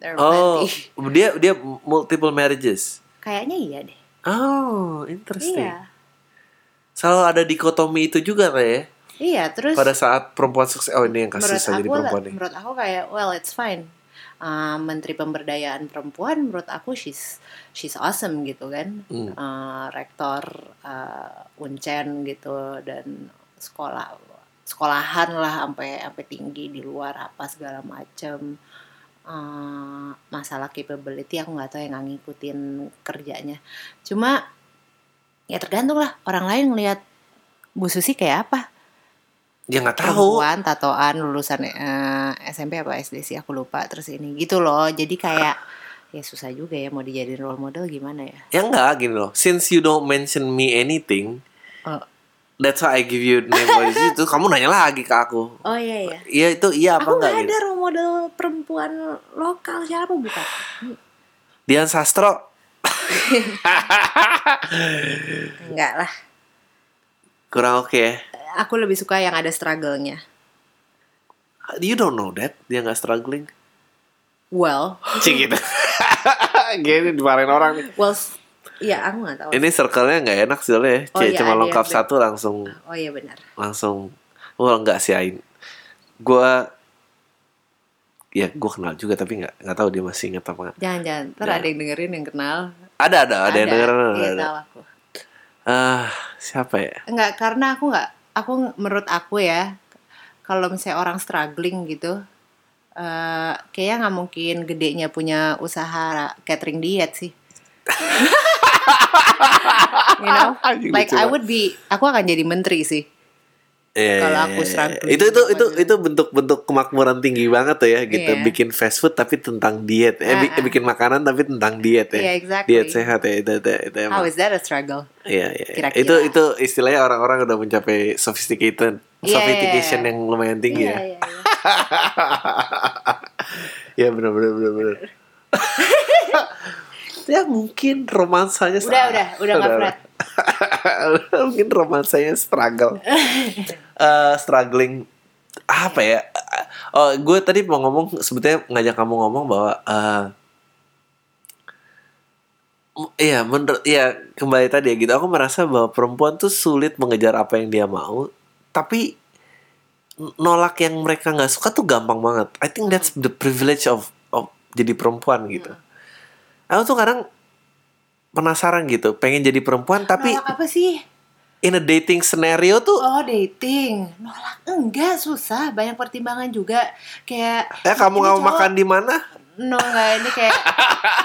there Oh plenty. dia dia multiple marriages. kayaknya iya deh Oh interesting. iya Selalu ada dikotomi itu juga kayak ya? iya terus pada saat perempuan sukses oh ini yang saya jadi aku perempuan nih menurut aku kayak well it's fine Uh, menteri pemberdayaan perempuan menurut aku she's she's awesome gitu kan Hmm. Uh, rektor uh, uncen gitu dan sekolah sekolahan lah sampai sampai tinggi di luar apa segala macem Uh, masalah capability aku nggak tahu yang nggak ngikutin kerjanya cuma Ya tergantung lah orang lain ngelihat Bu Susi kayak apa. Ya nggak tahu. Perempuan, tatoan, lulusan eh, SMP apa SD sih aku lupa. Terus ini gitu loh. Jadi kayak ya susah juga ya mau dijadiin role model gimana ya. Ya enggak gini loh. Since you don't mention me anything, Oh, that's why I give you name body itu. Kamu nanya lagi ke aku. oh iya iya. Iya itu iya apa Aku enggak nggak gitu. ada role model perempuan lokal siapa bukan? Dian Sastro. Enggak lah. Kurang oke ya. Aku lebih suka yang ada struggle-nya. You don't know that dia nggak struggling. Well, Cik gitu. Gini dimarahin orang nih. well, iya aku nggak tahu. Ini circle-nya nggak enak sih soalnya. Oh iya, cuma ada lengkap satu langsung Oh iya benar. langsung. Wah enggak sih Ain. Gua ya gue kenal juga tapi nggak nggak tahu dia masih ingat apa nggak. Jangan-jangan, ntar Ya. ada yang dengerin yang kenal. Ada ada ada, yang denger ada. Iya ada. tahu aku. Ah siapa ya? Enggak, karena aku nggak, aku menurut aku ya, kalau misalnya orang struggling gitu, eh kayaknya nggak mungkin gedenya punya usaha catering diet sih. you know, like I would be, aku akan jadi menteri sih. Iya, Kalau iya, aku iya. struggling itu itu itu itu bentuk-bentuk kemakmuran tinggi banget tuh ya gitu Iya. bikin fast food tapi tentang diet eh, Ah, ah. bikin makanan tapi tentang diet ya Iya, exactly. diet sehat ya itu itu, itu emang. How is that a struggle? Iya, iya. Kira-kira. Itu itu istilahnya orang-orang udah mencapai sophisticated, Iya, sophistication iya, iya. yang lumayan tinggi ya. Iya, iya, iya. Iya benar benar benar benar. ya mungkin romansanya Udah, salah. udah, udah nggak berat. mungkin romansanya struggle. Eh, struggling apa ya? Oh, gue tadi mau ngomong sebetulnya ngajak kamu ngomong bahwa m- Iya, menurut iya kembali tadi ya gitu. Aku merasa bahwa perempuan tuh sulit mengejar apa yang dia mau, tapi nolak yang mereka nggak suka tuh gampang banget. I think that's the privilege of of jadi perempuan gitu. Aku tuh kadang penasaran gitu, pengen jadi perempuan tapi Nolak apa sih? in a dating scenario tuh Oh dating, nolak enggak susah, banyak pertimbangan juga kayak. eh kamu nggak mau makan di mana? No enggak ini kayak.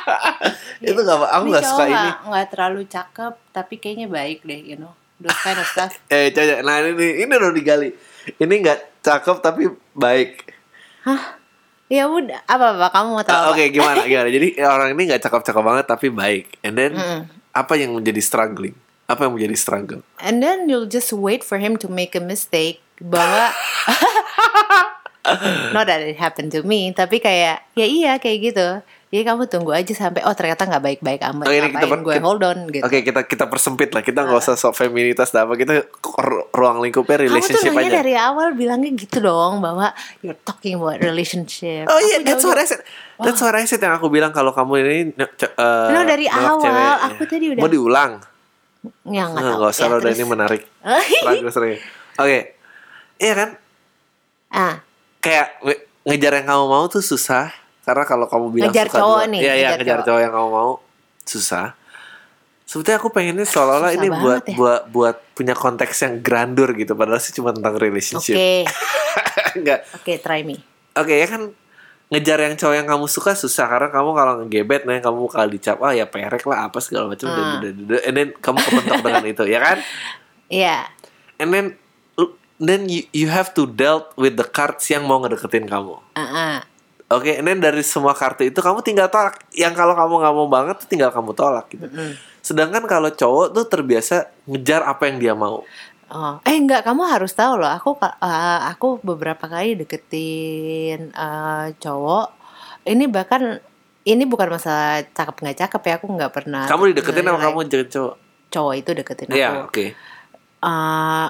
Itu nggak aku nggak suka ini. nggak- nggak terlalu cakep, tapi kayaknya baik deh, you know, those kind of stuff. Eh, coba, nah ini ini udah digali. Ini nggak cakep tapi baik. Ya udah, apa apa kamu mau tahu? Ah, apa? Oke, gimana gimana? Jadi orang ini nggak cakep-cakep banget tapi baik. And then Mm-mm. apa yang menjadi struggling? Apa yang menjadi struggle? And then you'll just wait for him to make a mistake bahwa not that it happened to me, tapi kayak ya iya kayak gitu. Jadi kamu tunggu aja sampai oh ternyata nggak baik-baik amat. Oh, ini kita gue kita- hold on gitu. Oke, kita kita persempit lah. Kita nggak usah sok feminitas dan apa. Kita ru- ruang lingkupnya Kamu tuh relationship aja. dari awal bilangnya gitu dong bahwa you're talking about relationship. Oh iya, that's jauh- what I said. That's what I said yang aku bilang kalau kamu ini uh, No, dari awal. cewek. Aku tadi udah- Mau diulang? Ya nggak Nggak tahu. nggak usah Ya, udah ini menarik. Oke. Iya kan? ah, Kayak nge- ngejar yang kamu mau tuh susah karena kalau kamu bilang Ngejar suka cowok nih, iya, ngejar ngejar cowok. cowok yang kamu mau susah. Sebetulnya aku pengennya seolah-olah ini buat ya. buat buat punya konteks yang grandur gitu padahal sih cuma tentang oke, relationship. Enggak. oke, try me. Oke ya kan ngejar yang cowok yang kamu suka susah karena kamu kalau ngegebet nih kamu bakal dicap ah ya perek lah apa segala macam Ah. dan and then kamu kepentok dengan itu ya kan Iya. and then then you, you have to dealt with the cards yang mau ngedeketin kamu Ah, ah. Oke and then dari semua kartu itu kamu tinggal tolak yang kalau kamu nggak mau banget tuh tinggal kamu tolak gitu sedangkan kalau cowok tuh terbiasa ngejar apa yang dia mau Oh, eh enggak, kamu harus tahu loh. Aku eh, aku beberapa kali deketin eh, cowok. Ini bahkan ini bukan masalah cakep nggak cakep ya. Aku nggak pernah. kamu dideketin sama kamu jadi cowok Cowok itu deketin aku. Iya oke Eh,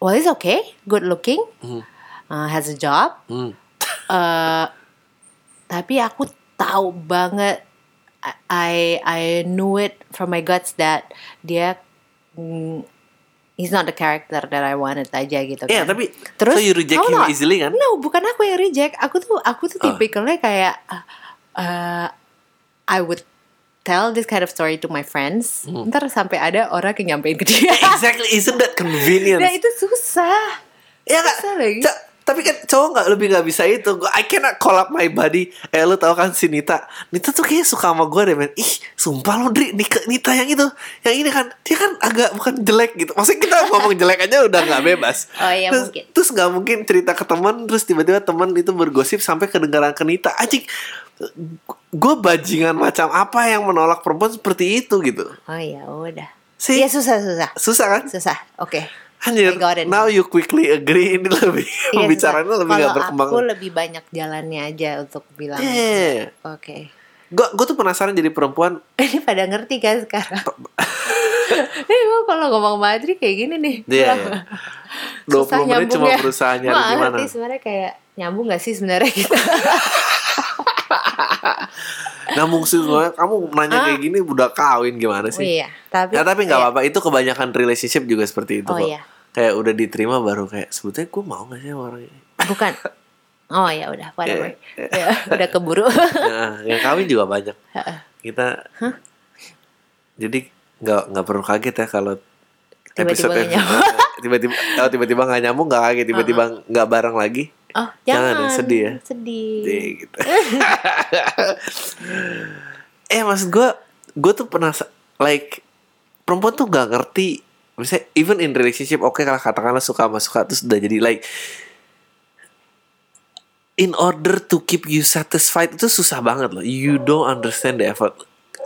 well, it's okay, good looking, Hmm. uh, has a job. Eh, tapi aku tahu banget. I I knew it from my guts that dia mm, he's not the character that I wanted aja gitu kan. Iya tapi Terus so you reject kamu him tau- easily kan No, bukan aku yang reject. Aku tuh aku tuh Oh. tipikalnya kayak uh, I would tell this kind of story to my friends. Hmm. Ntar sampai ada orang yang nyampein ke dia. exactly isn't that convenient nah itu susah. Ya Susah lagi. Tapi kan cowok nggak lebih nggak bisa itu. Gua I cannot call up my body. Eh lu tau kan si Nita. Nita tuh kayaknya suka sama gue deh men. Ih sumpah lo Dri Nita, Nita yang itu. Yang ini kan dia kan agak bukan jelek gitu. Maksudnya kita ngomong jelek aja udah nggak bebas. Oh iya terus, mungkin. Terus nggak mungkin cerita ke teman terus tiba-tiba teman itu bergosip sampai kedengaran ke Nita. Anjing gue bajingan macam apa yang menolak perempuan seperti itu gitu. Oh iya udah. Sih. Susah susah. Susah kan? Susah. Oke. Anjir, I got it now you quickly agree ini lebih Iya, pembicaranya susah. lebih gak Kalau berkembang. aku lebih banyak jalannya aja untuk bilang. Iya. Oke. Gue gue tuh penasaran jadi perempuan. Ini pada ngerti kan sekarang? Ini gue kalau ngomong Madri kayak gini nih. Iya. iya. 20 Susah menit cuma nyambungnya. berusaha nyari gimana. ngerti sebenarnya kayak nyambung gak sih sebenarnya kita? Nyambung sih soalnya kamu nanya kayak gini udah kawin gimana oh sih? iya. Tapi. Ya tapi nggak iya. apa-apa itu kebanyakan relationship juga seperti itu Oh, kok. iya. Kayak udah diterima baru kayak sebetulnya gue mau gak sih sama orang ini? Bukan. Oh ya udah, whatever. Iya, Ya, udah keburu. Nah, yang kawin juga banyak. Kita jadi nggak nggak perlu kaget ya kalau Tiba-tiba episode tiba-tiba oh, tiba-tiba nggak nyambung nggak kaget tiba-tiba nggak bareng lagi Oh, Jangan jangan. ya, sedih ya. Sedih. Deh, gitu. eh maksud gue gue tuh pernah like perempuan tuh nggak ngerti misalnya even in relationship oke kalau katakanlah suka sama suka terus udah jadi like in order to keep you satisfied itu susah banget loh you don't understand the effort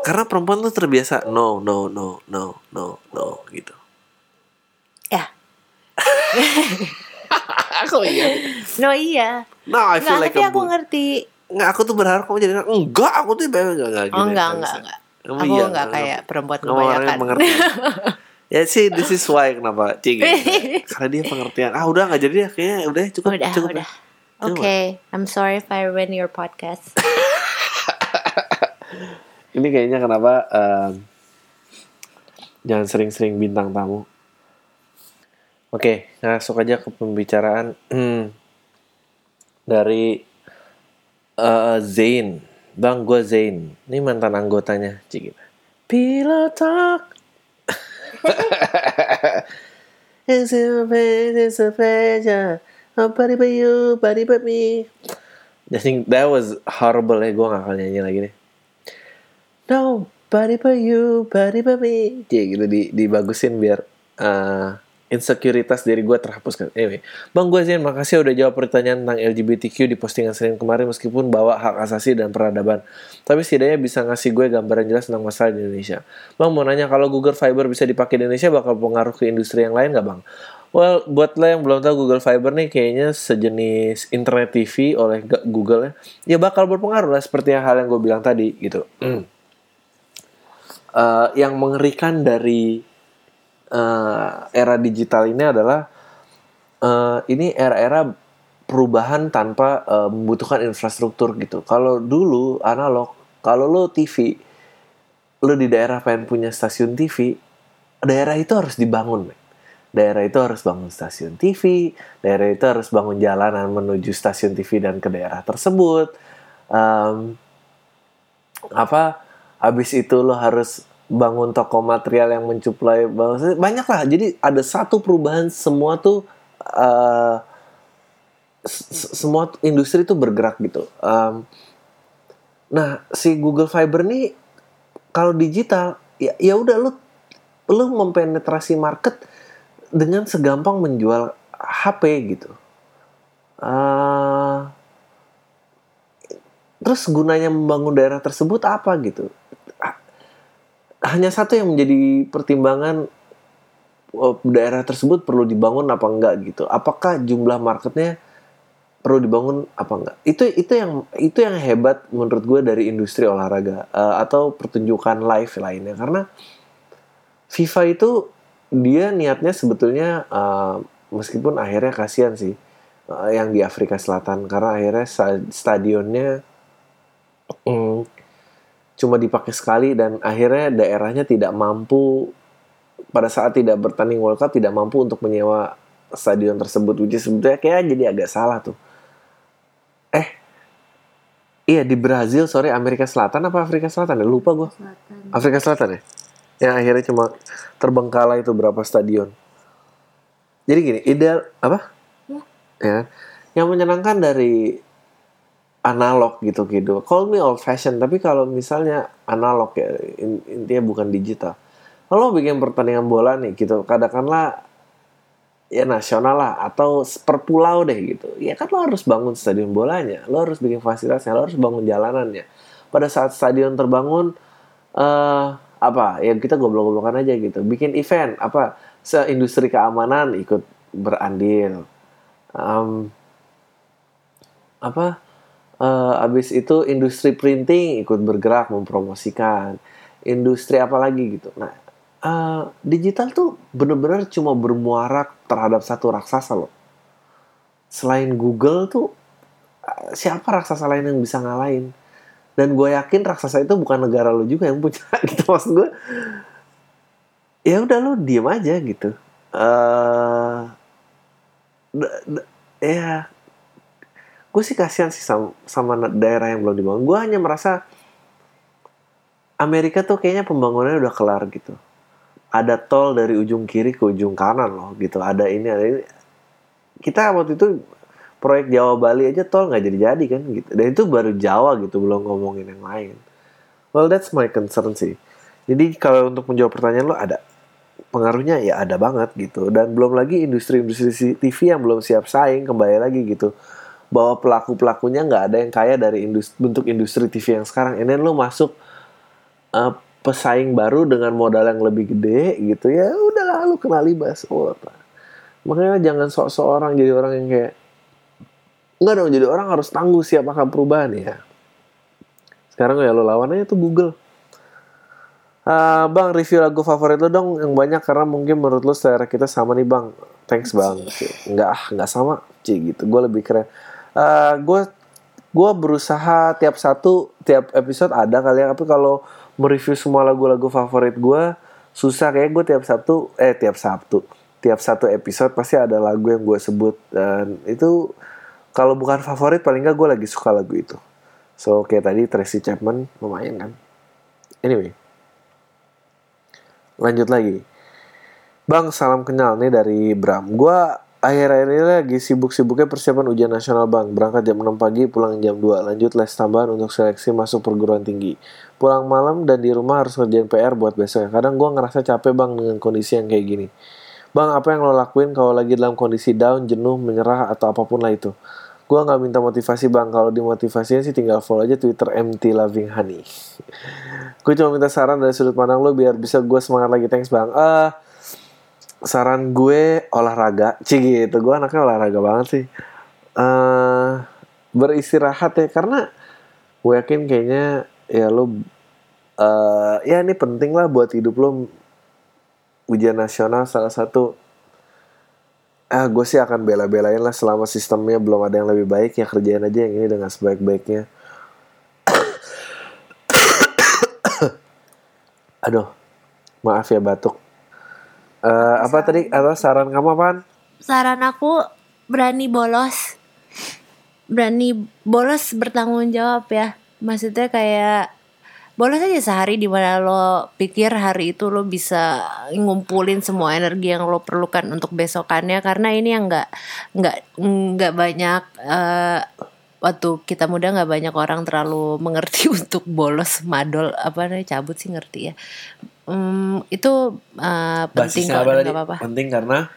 karena perempuan tuh terbiasa no no no no no no gitu Ya. aku iya No iya. no I feel Nggak, like tapi aku ngerti. Nggak, aku tuh berharap kamu jadi enggak, aku tuh bebas enggak, enggak, Oh gitu. enggak, Nggak enggak, enggak. Kamu Aku iya, enggak kayak perempuan kebanyakan. mengerti. ya sih, this is why kenapa cing. Karena dia pengertian. Ah udah nggak jadi ya, kayaknya udah cukup, Udah, cukup. udah. Oke, I'm sorry if I ruin your podcast. Ini kayaknya kenapa em, jangan sering-sering bintang tamu. Oke, masuk aja ke pembicaraan hmm, dari eh, Zain. Bang, gue Zain. Ini mantan anggotanya. Cik. Pilot talk. It's a pleasure, it's a pleasure. Nobody but you, nobody but me. I think that was horrible ya. Gue gak akan nyanyi lagi deh. Nobody but you, nobody but me. Cik gitu di, dibagusin biar eh, insekuritas diri gue terhapuskan. Anyway, Bang gue Zain, makasih udah jawab pertanyaan tentang LGBTQ di postingan Senin kemarin meskipun bawa hak asasi dan peradaban. Tapi setidaknya bisa ngasih gue gambaran jelas tentang masalah di Indonesia. Bang mau nanya kalau Google Fiber bisa dipakai di Indonesia bakal pengaruh ke industri yang lain gak bang? Well, buat lo yang belum tahu Google Fiber nih kayaknya sejenis internet TV oleh Google ya. Ya bakal berpengaruh lah seperti yang hal yang gue bilang tadi gitu. Eh, yang mengerikan dari eh, era digital ini adalah eh, ini era-era perubahan tanpa eh, membutuhkan infrastruktur gitu. Kalau dulu analog, kalau lo TV, lo di daerah pengen punya stasiun TV, daerah itu harus dibangun. men. Daerah itu harus bangun stasiun TV, daerah itu harus bangun jalanan menuju stasiun TV dan ke daerah tersebut. Em, apa habis itu lo harus bangun toko material yang mencuplai banyak lah jadi ada satu perubahan semua tuh s- semua industri tuh bergerak gitu. Em, nah si Google Fiber nih kalau digital ya ya udah lo lo mempenetrasi market dengan segampang menjual HP gitu. Eh, terus gunanya membangun daerah tersebut apa gitu hanya satu yang menjadi pertimbangan oh, daerah tersebut perlu dibangun apa enggak gitu. Apakah jumlah marketnya perlu dibangun apa enggak? Itu itu yang itu yang hebat menurut gue dari industri olahraga eh, atau pertunjukan live lainnya. Karena FIFA itu dia niatnya sebetulnya eh, meskipun akhirnya kasihan sih eh, yang di Afrika Selatan. Karena akhirnya stadionnya mm, cuma dipakai sekali dan akhirnya daerahnya tidak mampu pada saat tidak bertanding World Cup tidak mampu untuk menyewa stadion tersebut which is sebetulnya kayak jadi agak salah tuh. Eh iya di Brazil sorry Amerika Selatan apa Afrika Selatan ya? Lupa gue Afrika Selatan ya? Yang akhirnya cuma terbengkalai itu berapa stadion. Jadi gini ideal apa? Ya. Yang menyenangkan dari analog gitu gitu. Call me old fashion, tapi kalau misalnya analog ya in- intinya bukan digital. Kalau bikin pertandingan bola nih gitu, katakanlah ya nasional lah atau per pulau deh gitu. Ya kan lo harus bangun stadion bolanya, lo harus bikin fasilitasnya, lo harus bangun jalanannya. Pada saat stadion terbangun eh apa? Ya kita goblok-goblokan aja gitu. Bikin event apa? Seindustri keamanan ikut berandil. Em, apa? Eh, abis itu industri printing ikut bergerak mempromosikan. Industri apa lagi gitu. Nah eh, digital tuh bener-bener cuma bermuara terhadap satu raksasa loh. Selain Google tuh eh, siapa raksasa lain yang bisa ngalahin? Dan gue yakin raksasa itu bukan negara lo juga yang punya gitu maksud gue ya udah lo diem aja gitu. D- ya gue sih kasihan sih sama, sama daerah yang belum dibangun. Gue hanya merasa Amerika tuh kayaknya pembangunannya udah kelar gitu. Ada tol dari ujung kiri ke ujung kanan loh gitu. Ada ini ada ini. Kita waktu itu proyek Jawa Bali aja tol nggak jadi-jadi kan gitu. Dan itu baru Jawa gitu belum ngomongin yang lain. Well that's my concern sih. Jadi kalau untuk menjawab pertanyaan lo ada pengaruhnya ya ada banget gitu. Dan belum lagi industri-industri TV yang belum siap saing kembali lagi gitu bahwa pelaku pelakunya nggak ada yang kaya dari industri, bentuk industri TV yang sekarang. Ini lo masuk uh, pesaing baru dengan modal yang lebih gede gitu ya udahlah lu kena libas. Oh, apa. Makanya jangan sok-sok orang jadi orang yang kayak nggak dong jadi orang harus tangguh siap akan perubahan ya. Sekarang ya lo lawan aja tuh Google. Uh, bang review lagu favorit lo dong yang banyak karena mungkin menurut lo selera kita sama nih bang. Thanks bang. Nggak ah nggak sama. Cie gitu. Gue lebih keren gue gue berusaha tiap satu tiap episode ada kali ya. Tapi kalau mereview semua lagu-lagu favorit gue susah kayak gue tiap sabtu eh tiap sabtu. Tiap satu episode pasti ada lagu yang gue sebut. Dan itu kalau bukan favorit paling nggak gue lagi suka lagu itu. So kayak tadi Tracy Chapman lumayan kan? Anyway. Lanjut lagi. Bang salam kenal nih dari Bram. Gue akhir-akhir ini lagi sibuk-sibuknya persiapan ujian nasional bang. Berangkat jam 6 pagi pulang jam 2 lanjut les tambahan untuk seleksi masuk perguruan tinggi. Pulang malam dan di rumah harus ngerjain PR buat besoknya kadang gue ngerasa capek bang dengan kondisi yang kayak gini. Bang apa yang lo lakuin kalau lagi dalam kondisi down jenuh menyerah atau apa pun lah itu? Gue nggak minta motivasi bang. Kalau dimotivasinya sih tinggal follow aja twitter MT Loving Honey. Gue cuma minta saran dari sudut pandang lo biar bisa gue semangat lagi. Thanks bang. Ah uh, saran gue olahraga. Cih gitu gue anaknya olahraga banget sih. Uh, beristirahat ya karena gue yakin kayaknya ya lo uh, ya ini penting lah buat hidup lo ujian nasional salah satu. Ah gue sih akan bela-belain lah selama sistemnya belum ada yang lebih baik ya kerjain aja yang ini dengan sebaik-baiknya. Aduh maaf ya batuk Uh, apa tadi atau saran kamu apaan? Saran aku berani bolos. Berani bolos bertanggung jawab ya. Maksudnya kayak bolos aja sehari di mana lo pikir hari itu lo bisa ngumpulin semua energi yang lo perlukan untuk besokannya karena ini yang nggak nggak nggak banyak uh, waktu kita muda nggak banyak orang terlalu mengerti untuk bolos madol apa nih cabut sih ngerti ya. Um, itu uh, penting Basisnya kok nggak apa-apa. Penting karena?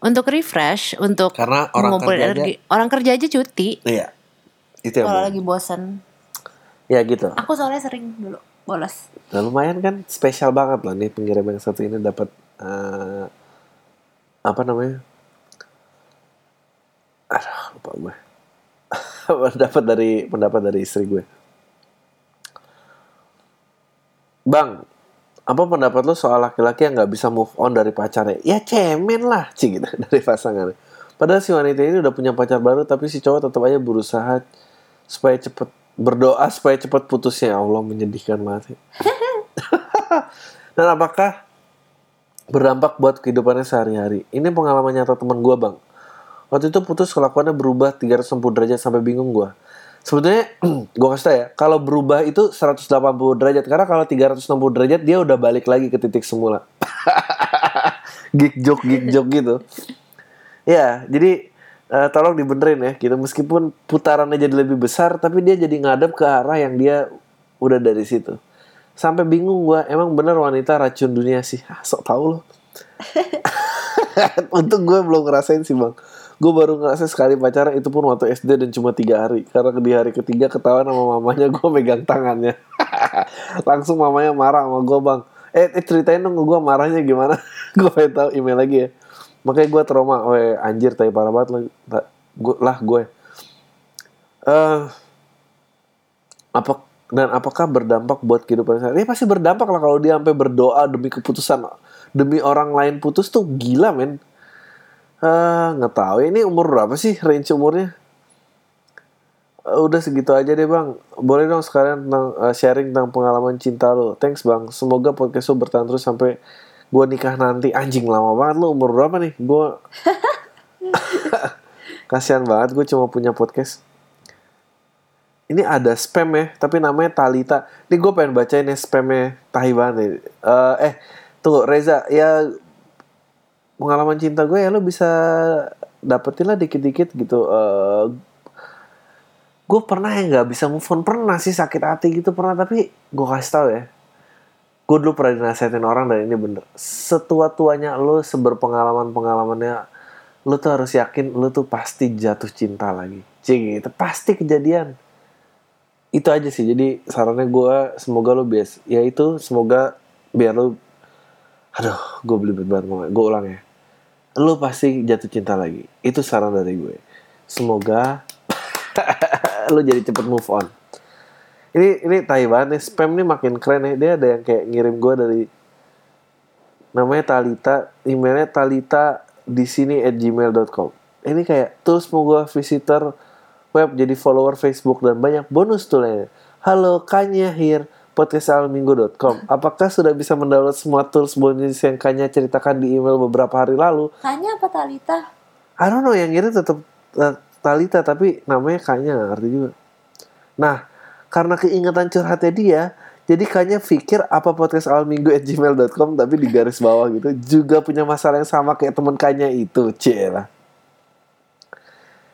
Untuk refresh untuk Karena orang kerja energi. Orang kerja aja cuti. Iya itu kalau lagi bosan ya gitu. aku soalnya sering dulu bolos. Nah, lumayan kan spesial banget loh nih pengirim yang satu ini dapat eh, apa namanya? Aduh, lupa gue. Pendapat dari pendapat dari istri gue. Bang, apa pendapat lo soal laki-laki yang nggak bisa move on dari pacarnya? Ya cemen lah, cik gitu dari pasangannya. Padahal si wanita ini udah punya pacar baru, tapi si cowok tetap aja berusaha supaya cepet berdoa supaya cepet putusnya. Ya Allah menyedihkan banget. sih. Dan apakah berdampak buat kehidupannya sehari-hari? Ini pengalaman nyata teman gue bang. Waktu itu putus kelakuannya berubah 360 derajat sampai bingung gue. Sebetulnya gue kasih tau ya, kalau berubah itu 180 derajat. Karena kalau 360 derajat dia udah balik lagi ke titik semula. gig joke, gig joke gitu. Ya, jadi Eh, tolong dibenerin ya gitu meskipun putarannya jadi lebih besar tapi dia jadi ngadep ke arah yang dia udah dari situ sampai bingung gua emang bener wanita racun dunia sih ah, sok tau loh untuk gue belum ngerasain sih bang gue baru ngerasain sekali pacaran itu pun waktu SD dan cuma tiga hari. Karena di hari ketiga ketahuan sama mamanya gue megang tangannya. Langsung mamanya marah sama gue bang eh, eh ceritain dong gue marahnya gimana? Gue pengen tahu email lagi ya. Makanya gue trauma oh anjir tapi parah banget lah gue lah gue eh apa dan apakah berdampak buat kehidupan saya? Ini pasti berdampak lah kalau dia sampai berdoa demi keputusan demi orang lain putus tuh gila men. Uh, nggak tahu ini umur berapa sih range umurnya? Uh, udah segitu aja deh bang. Boleh dong sekalian tentang uh, sharing tentang pengalaman cinta lo. Thanks bang. Semoga podcast lo bertahan terus sampai gue nikah nanti. Anjing lama banget lo umur berapa nih? Gue kasihan banget gue cuma punya podcast ini ada spam ya, tapi namanya Talita. Ini gue pengen bacain ya spamnya Tahiban nih. Uh, eh, tunggu Reza, ya pengalaman cinta gue ya lo bisa dapetin lah dikit-dikit gitu. Uh, gue pernah ya nggak bisa move on. Pernah sih sakit hati gitu pernah. Tapi gue kasih tau ya gue dulu pernah dinasihatin orang dan ini bener. Setua tuanya lo seberpengalaman pengalamannya lo tuh harus yakin lo tuh pasti jatuh cinta lagi. Cing itu pasti kejadian. Itu aja sih jadi sarannya gue semoga lo bias ya itu semoga biar lo aduh gue beli banget gue ulang ya lo pasti jatuh cinta lagi. Itu saran dari gue. Semoga lo jadi cepet move on. Ini ini tai banget nih spam nih makin keren nih. Dia ada yang kayak ngirim gue dari namanya Talita emailnya Talita di sini at gmail.com ini kayak tools mau gue visitor web, jadi follower Facebook dan banyak bonus tuh. Halo, Kanya here, podcastalminggu.com. Apakah sudah bisa mendownload semua tools bonus yang Kanya ceritakan di email beberapa hari lalu? Kanya apa Talita? I don't know, yang ini tetap uh, Talita, tapi namanya Kanya, arti juga. Nah, karena keingatan curhatnya dia, jadi Kanya pikir apa podcast at gmail.com tapi di garis bawah gitu juga punya masalah yang sama kayak teman Kanya itu, lah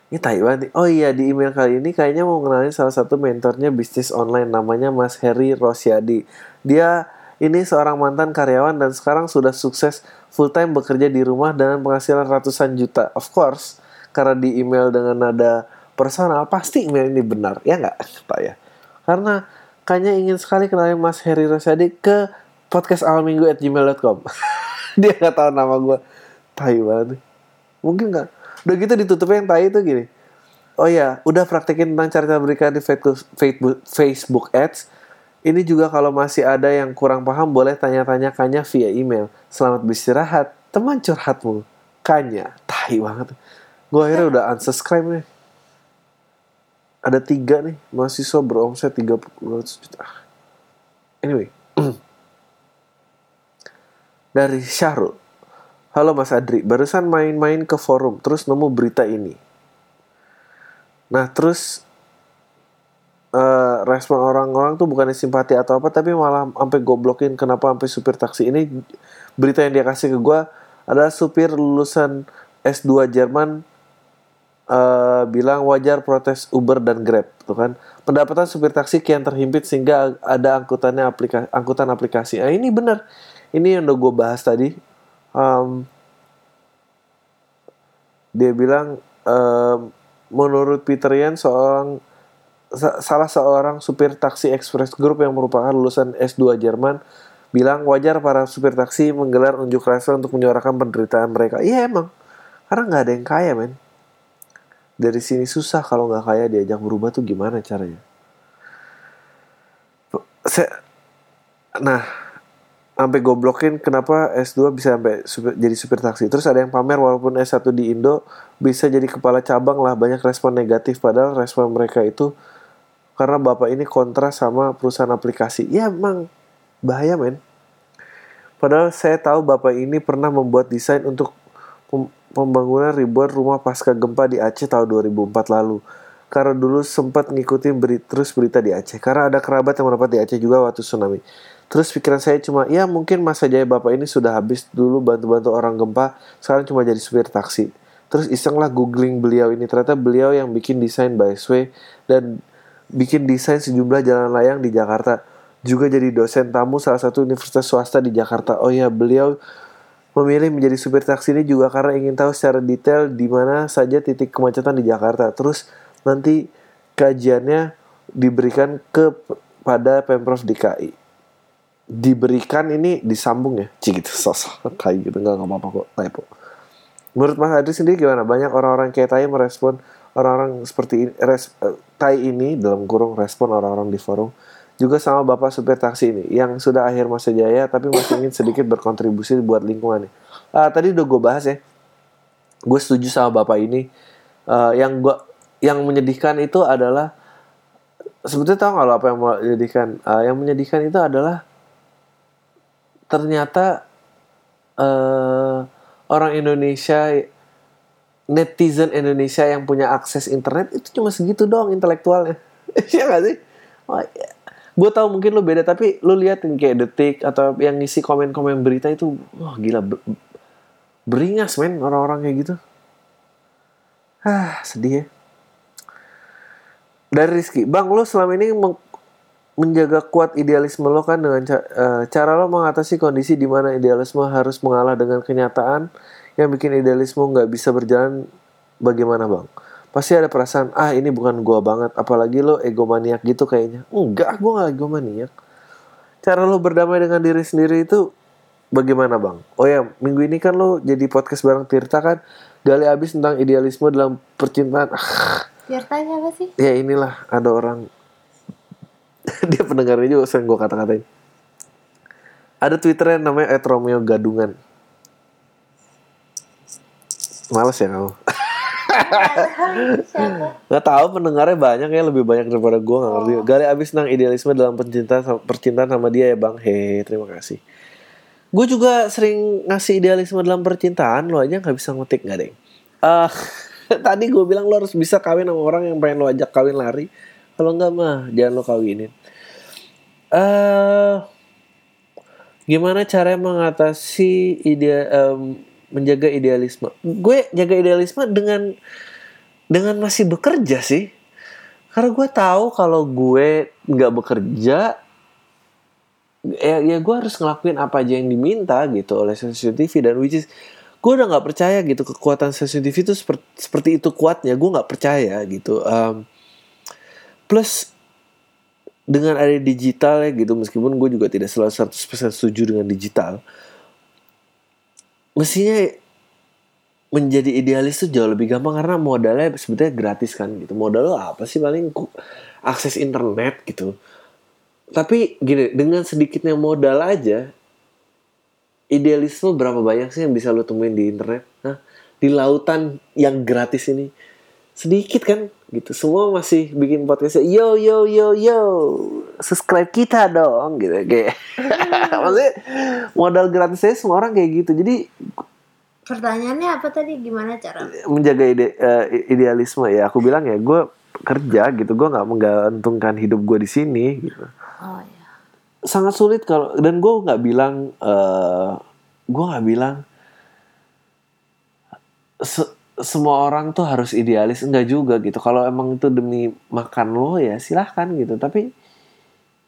ini Taiwan nih. Oh iya di email kali ini kayaknya mau kenalin salah satu mentornya bisnis online namanya Mas Heri Rosyadi. Dia ini seorang mantan karyawan dan sekarang sudah sukses full time bekerja di rumah dengan penghasilan ratusan juta. Of course, karena di email dengan nada personal pasti email ini benar ya nggak Pak ya. Karena kayaknya ingin sekali kenalin Mas Heri Rosyadi ke podcast awal minggu at gmail.com. Dia nggak tahu nama gue. Taiwan. Mungkin nggak udah gitu ditutupnya yang tai itu gini. Oh ya udah praktekin tentang cara berikan di Facebook Facebook Ads. Ini juga kalau masih ada yang kurang paham boleh tanya-tanya Kanya via email. Selamat beristirahat. Teman curhatmu. Kanya. Tai banget. Gue akhirnya udah unsubscribe nih. Ada tiga nih mahasiswa beromset tiga puluh juta. Anyway. Dari Syahrul Halo Mas Adri, barusan main-main ke forum, terus nemu berita ini. Nah, terus uh, respon orang-orang tuh bukannya simpati atau apa, tapi malah sampai goblokin kenapa sampai supir taksi ini berita yang dia kasih ke gue adalah supir lulusan S2 Jerman uh, bilang wajar protes Uber dan Grab, tuh kan. Pendapatan supir taksi kian terhimpit sehingga ada angkutannya aplikasi, angkutan aplikasi. Nah, ini benar. Ini yang udah gue bahas tadi um, dia bilang um, menurut Peter Yan seorang salah seorang supir taksi Express Group yang merupakan lulusan S2 Jerman bilang wajar para supir taksi menggelar unjuk rasa untuk menyuarakan penderitaan mereka. Iya emang, karena nggak ada yang kaya men. Dari sini susah kalau nggak kaya diajak berubah tuh gimana caranya? Nah sampai goblokin kenapa S2 bisa sampai super, jadi supir taksi. Terus ada yang pamer walaupun S1 di Indo bisa jadi kepala cabang lah banyak respon negatif padahal respon mereka itu karena bapak ini kontra sama perusahaan aplikasi. Ya emang bahaya men. Padahal saya tahu bapak ini pernah membuat desain untuk pembangunan ribuan rumah pasca gempa di Aceh tahun 2004 lalu. Karena dulu sempat ngikutin beri, terus berita di Aceh. Karena ada kerabat yang mendapat di Aceh juga waktu tsunami. Terus pikiran saya cuma, ya mungkin masa jaya bapak ini sudah habis dulu bantu-bantu orang gempa, sekarang cuma jadi supir taksi. terus iseng lah googling beliau ini. Ternyata beliau yang bikin desain by Sway dan bikin desain sejumlah jalan layang di Jakarta. Juga jadi dosen tamu salah satu universitas swasta di Jakarta. Oh ya beliau memilih menjadi supir taksi ini juga karena ingin tahu secara detail di mana saja titik kemacetan di Jakarta. Terus nanti kajiannya diberikan kepada Pemprov DKI diberikan ini disambung ya? Cik gitu sosok kayak gitu. Nggak apa-apa kok. Typo. Menurut Mas Adri sendiri gimana? Banyak orang-orang kayak Tai merespon orang-orang seperti ini res, uh, Tai ini dalam kurung respon orang-orang di forum juga sama bapak supir taksi ini yang sudah akhir masa jaya tapi masih ingin sedikit berkontribusi buat lingkungan nih. Uh, tadi udah gue bahas ya. Gue setuju sama bapak ini. Uh, yang gua yang menyedihkan itu adalah sebetulnya tahu nggak lo apa yang menyedihkan uh, yang menyedihkan itu adalah ternyata uh, orang Indonesia netizen Indonesia yang punya akses internet itu cuma segitu dong intelektualnya. Iya gak sih? Oh, ya. gue tahu mungkin lo beda tapi lo lihat yang kayak detik atau yang ngisi komen-komen berita itu wah gila beringas men orang-orang kayak gitu. Ah sedih ya. Dari Rizky bang lo selama ini menjaga kuat idealisme lo kan dengan ca uh, cara lo mengatasi kondisi di mana idealisme harus mengalah dengan kenyataan yang bikin idealisme nggak bisa berjalan bagaimana bang? Pasti ada perasaan ah ini bukan gua banget apalagi lo egomaniak gitu kayaknya. Enggak, gua nggak egomaniak. Cara lo berdamai dengan diri sendiri itu bagaimana bang? Oh ya minggu ini kan lo jadi podcast bareng Tirta kan gali abis tentang idealisme dalam percintaan. Tirtanya apa sih? Ya inilah ada orang dia pendengarnya juga sering gue kata-katain. Ada twitternya namanya Etromeo Gadungan. Males ya kamu? Nggak tahu pendengarnya banyak ya lebih banyak daripada gue nggak ngerti. Oh. Gali abis nang idealisme dalam percintaan percintaan sama dia ya bang. He terima kasih. Gue juga sering ngasih idealisme dalam percintaan lo aja nggak bisa ngetik nggak deh uh, tadi gue bilang lo harus bisa kawin sama orang yang pengen lo ajak kawin lari kalau enggak mah jangan lo kawinin. Uh, gimana cara mengatasi ide um, menjaga idealisme? Gue jaga idealisme dengan dengan masih bekerja sih. Karena gue tahu kalau gue nggak bekerja, ya, ya gue harus ngelakuin apa aja yang diminta gitu oleh stasiun TV dan which is gue udah nggak percaya gitu kekuatan stasiun TV itu seperti, seperti itu kuatnya gue nggak percaya gitu um, plus dengan ada digital ya gitu meskipun gue juga tidak selalu 100% setuju dengan digital mestinya menjadi idealis tuh jauh lebih gampang karena modalnya sebetulnya gratis kan gitu. Modal lo apa sih paling akses internet gitu? Tapi gini dengan sedikitnya modal aja idealisme berapa banyak sih yang bisa lo temuin di internet? Hah? di lautan yang gratis ini sedikit kan gitu. Semua masih bikin podcast yo yo yo yo subscribe kita dong gitu. Kayak maksudnya modal gratisnya semua orang kayak gitu. Jadi pertanyaannya apa tadi? Gimana cara? menjaga ide, uh, idealisme. Ya aku bilang ya gue kerja gitu. Gue nggak menggantungkan hidup gue di sini gitu. Oh, ya. sangat sulit kalau dan gue nggak bilang uh, gue nggak bilang semua orang tuh harus idealis. Enggak juga gitu. Kalau emang itu demi makan lo ya silahkan gitu. Tapi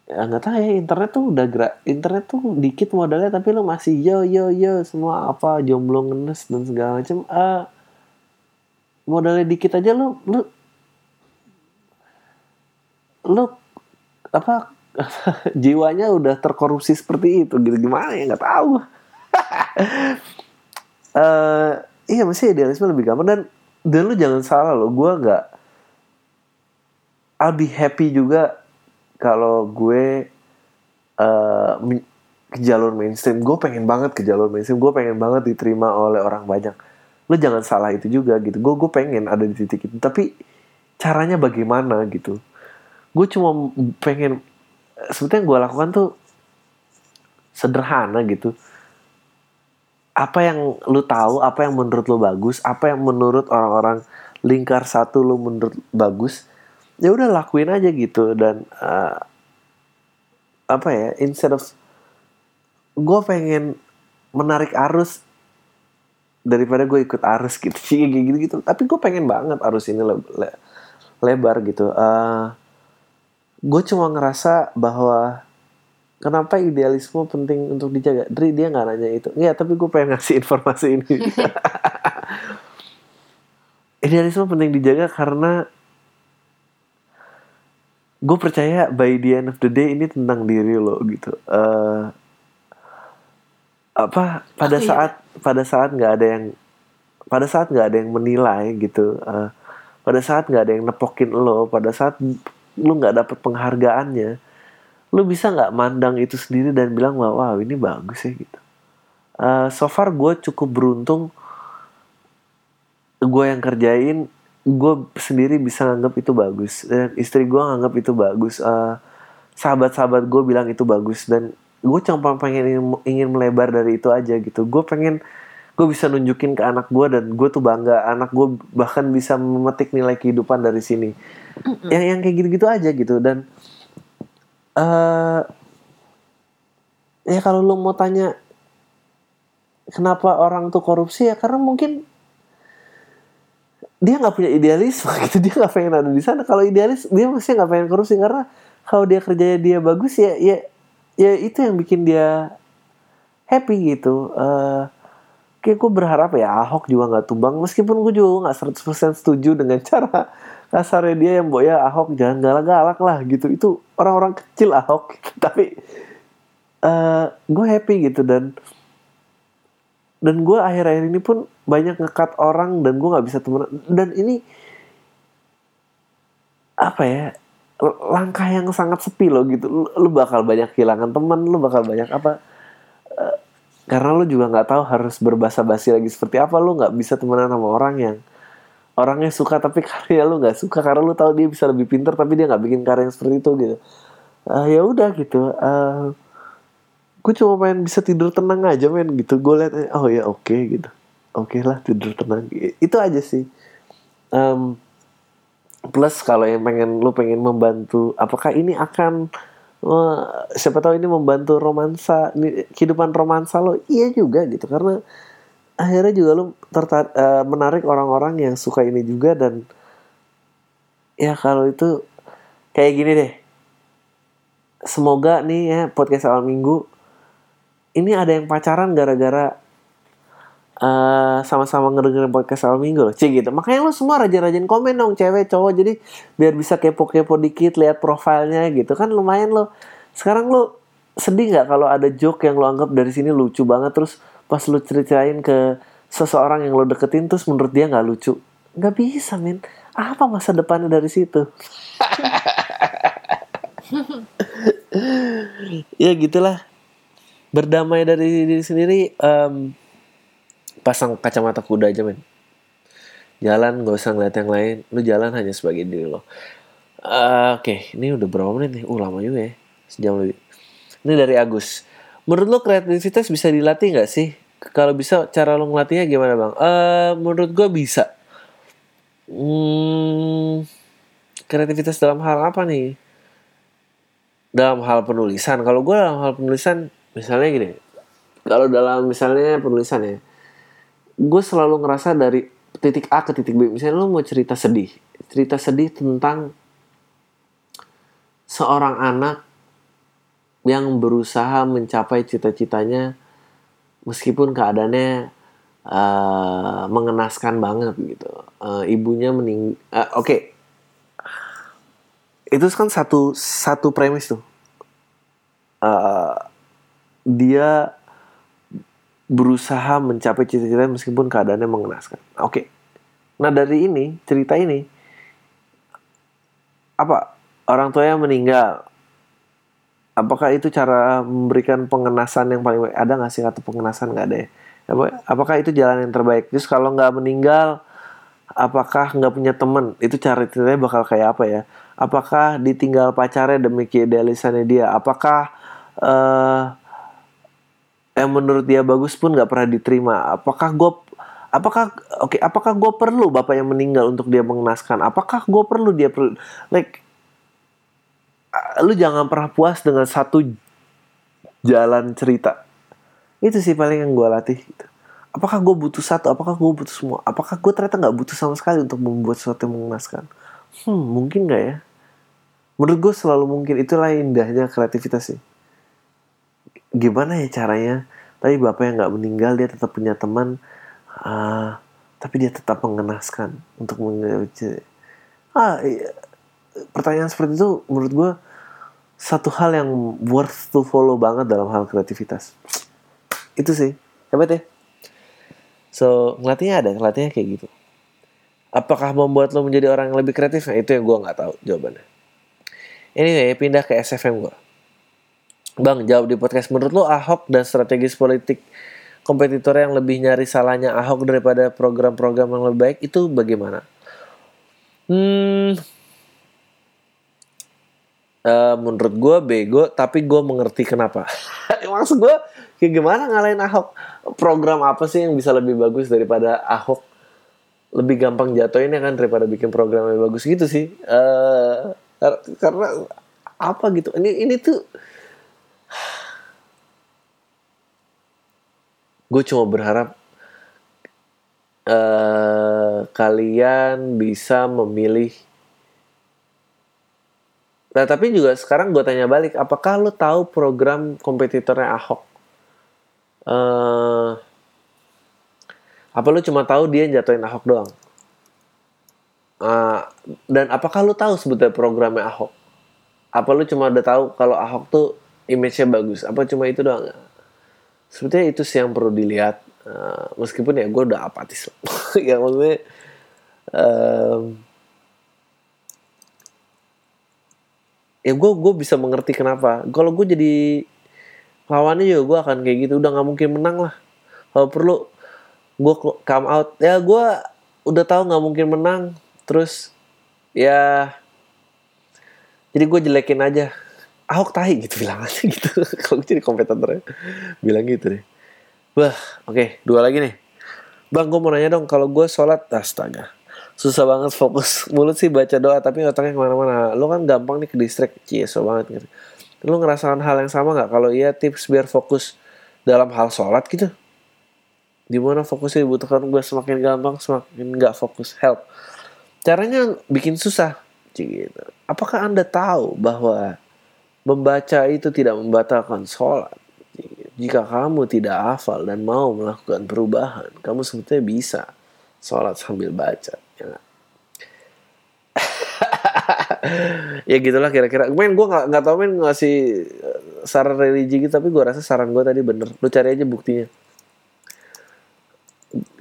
ya nggak tahu ya internet tuh udah gerak internet tuh dikit modalnya tapi lo masih yo yo yo semua apa jomblo ngenes dan segala macam uh, modalnya dikit aja lo lo lo apa jiwanya udah terkorupsi seperti itu gitu. Gimana ya? Nggak tahu. Uh, iya masih idealisme lebih gampang. Dan dan lu jangan salah lo gue nggak I'll be happy juga kalau gue uh, ke jalur mainstream. Gue pengen banget ke jalur mainstream. Gue pengen banget diterima oleh orang banyak. Lo jangan salah itu juga gitu. Gue gue pengen ada di titik itu. Tapi caranya bagaimana gitu? Gue cuma pengen sebetulnya gue lakukan tuh sederhana gitu apa yang lu tahu, apa yang menurut lu bagus, apa yang menurut orang-orang lingkar satu lu menurut bagus, ya udah lakuin aja gitu. Dan uh, apa ya instead of gue pengen menarik arus daripada gue ikut arus gitu sih gitu gitu tapi gue pengen banget arus ini le- le- lebar gitu. Uh, gue cuma ngerasa bahwa kenapa idealisme penting untuk dijaga? Dri dia nggak nanya itu. Iya tapi gue pengen ngasih informasi ini. Idealisme penting dijaga karena gue percaya by the end of the day ini tentang diri lo gitu. Eh, apa pada Oh, iya. saat pada saat nggak ada yang pada saat nggak ada yang menilai gitu. Eh, pada saat nggak ada yang nepokin lo pada saat lu nggak dapet penghargaannya lu bisa nggak mandang itu sendiri dan bilang wah wow, ini bagus ya gitu. Eh, so far gue cukup beruntung gue yang kerjain gue sendiri bisa nganggap itu bagus dan istri gue nganggap itu bagus Eh, sahabat-sahabat gue bilang itu bagus dan gue cuma pengen ingin, ingin melebar dari itu aja gitu. Gue pengen gue bisa nunjukin ke anak gue dan gue tuh bangga anak gue bahkan bisa memetik nilai kehidupan dari sini. Yang yang kayak gitu-gitu aja gitu. Dan eh ya kalau lu mau tanya kenapa orang tuh korupsi? Ya karena mungkin dia nggak punya idealisme gitu. Dia nggak pengen ada di sana. Kalau idealis dia pasti nggak pengen korupsi. Karena kalau dia kerjanya dia bagus ya ya ya itu yang bikin dia happy gitu. Eh kayak gue berharap ya Ahok juga nggak tumbang. Meskipun gue juga nggak 100% setuju dengan cara kasarnya dia yang ya Ahok jangan galak-galak lah gitu. Itu orang-orang kecil Ahok tapi eh gue happy gitu dan dan gue akhir-akhir ini pun banyak ngekat orang dan gue nggak bisa temenan. Dan ini apa ya langkah yang sangat sepi loh gitu. Lu bakal banyak kehilangan teman lu bakal banyak apa Eh, karena lu juga nggak tahu harus berbahasa basi lagi seperti apa. Lu nggak bisa temenan sama orang yang orangnya suka tapi karya lu nggak suka karena lu tahu dia bisa lebih pintar tapi dia nggak bikin karya yang seperti itu gitu. Eh, ya udah gitu. Eh, gue cuma pengen bisa tidur tenang aja men gitu. Gue liat oh ya oke gitu. Oke lah tidur tenang. Itu aja sih. Em, plus kalau yang pengen lu pengen membantu apakah ini akan eh, siapa tahu ini membantu romansa kehidupan romansa lo? Iya juga gitu. Karena akhirnya juga lu tertar- eh, menarik orang-orang yang suka ini juga dan ya kalau itu kayak gini deh semoga nih ya podcast awal minggu ini ada yang pacaran gara-gara eh, sama-sama ngedengerin podcast awal minggu loh, Cik gitu. Makanya lo semua rajin-rajin komen dong, cewek, cowok, jadi biar bisa kepo-kepo dikit, lihat profilnya gitu kan lumayan lo. Sekarang lo sedih nggak kalau ada joke yang lo anggap dari sini lucu banget, terus pas lo ceritain ke seseorang yang lo deketin, terus menurut dia nggak lucu, nggak bisa men. Apa masa depannya dari situ? ya gitulah. Berdamai dari diri sendiri em, pasang kacamata kuda aja men jalan gak usah ngeliat yang lain. Lu jalan hanya sebagai diri lo. Eh, oke ini udah berapa menit nih? Uh lama juga ya. Sejam lebih. Ini dari Agus. Menurut lo kreativitas bisa dilatih nggak sih kalau bisa cara lo ngelatihnya gimana bang? Eh, menurut gue bisa. Hmm, kreativitas dalam hal apa nih? Dalam hal penulisan. Kalau gue dalam hal penulisan misalnya gini. Kalau dalam misalnya penulisan ya. Gue selalu ngerasa dari titik A ke titik B. Misalnya lo mau cerita sedih. Cerita sedih tentang seorang anak yang berusaha mencapai cita-citanya meskipun keadaannya eh, mengenaskan banget gitu Eh, ibunya mening eh, oke itu kan satu satu premis tuh Eh, dia berusaha mencapai cita-cita meskipun keadaannya mengenaskan. Oke. Nah, dari ini, cerita ini apa? Orang tuanya meninggal. Apakah itu cara memberikan pengenasan yang paling baik? Ada nggak sih kata pengenasan nggak ada ya? Apa- Apakah itu jalan yang terbaik? Terus kalau nggak meninggal, apakah nggak punya teman? Itu cara ceritanya bakal kayak apa ya? Apakah ditinggal pacarnya demi keidealisannya dia? Apakah eh yang menurut dia bagus pun nggak pernah diterima. Apakah gue apakah oke apakah gue perlu bapak yang meninggal untuk dia mengenaskan? Apakah gue perlu dia perlu like lu jangan pernah puas dengan satu jalan cerita. Itu sih paling yang gue latih. Gitu. apakah gue butuh satu apakah gue butuh semua apakah gue ternyata nggak butuh sama sekali untuk membuat sesuatu yang mengenaskan hmm mungkin nggak ya menurut gue selalu mungkin itulah indahnya kreativitas sih gimana ya caranya tapi bapak yang nggak meninggal dia tetap punya teman uh, tapi dia tetap mengenaskan untuk mengerti ah iya. pertanyaan seperti itu menurut gue satu hal yang worth to follow banget dalam hal kreativitas itu sih hebat ya So ngelatihnya ada, ngelatihnya kayak gitu. Apakah membuat lo menjadi orang yang lebih kreatif? Nah, itu yang gue nggak tahu jawabannya. Ini nih pindah ke SFM gue. Bang, jawab di podcast. Menurut lo Ahok dan strategis politik kompetitor yang lebih nyari salahnya Ahok daripada program-program yang lebih baik itu bagaimana? Hmm, uh, menurut gue bego, tapi gue mengerti kenapa. Maksud gue, kayak gimana ngalahin Ahok? Program apa sih yang bisa lebih bagus daripada Ahok? Lebih gampang jatuhinnya kan daripada bikin program yang bagus gitu sih. Uh, karena apa gitu? Ini ini tuh gue cuma berharap uh, kalian bisa memilih Nah tapi juga sekarang gue tanya balik, apakah lo tahu program kompetitornya Ahok? Uh, apa lo cuma tahu dia jatuhin Ahok doang? Uh, dan apakah lo tahu sebetulnya programnya Ahok? Apa lo cuma udah tahu kalau Ahok tuh image-nya bagus? Apa cuma itu doang? Sebetulnya itu sih yang perlu dilihat. Uh, meskipun ya gue udah apatis. ya maksudnya... Uh, ya gue gue bisa mengerti kenapa. Kalau gue jadi lawannya juga gue akan kayak gitu. Udah nggak mungkin menang lah. Kalau perlu gue come out. Ya gue udah tahu nggak mungkin menang. Terus ya jadi gue jelekin aja. Ahok tahi gitu bilang aja gitu. Kalau jadi kompetitornya bilang gitu deh. Wah oke okay, dua lagi nih. Bang gue mau nanya dong. Kalau gue sholat astaga susah banget fokus mulut sih baca doa tapi otaknya ke mana-mana. Lo kan gampang nih ke distrik. So banget gitu. Lo ngerasakan hal yang sama nggak? Kalau iya tips biar fokus dalam hal sholat gitu. Di mana fokusnya? Dibutuhkan gue semakin gampang semakin nggak fokus. Help. Caranya bikin susah. Gitu. Apakah anda tahu bahwa membaca itu tidak membatalkan sholat? Jika kamu tidak hafal dan mau melakukan perubahan kamu sebetulnya bisa sholat sambil baca ya gitulah kira-kira. Main gue nggak nggak tau main ngasih eh, saran religi gitu tapi gue rasa saran gue tadi bener. Lu cari aja buktinya.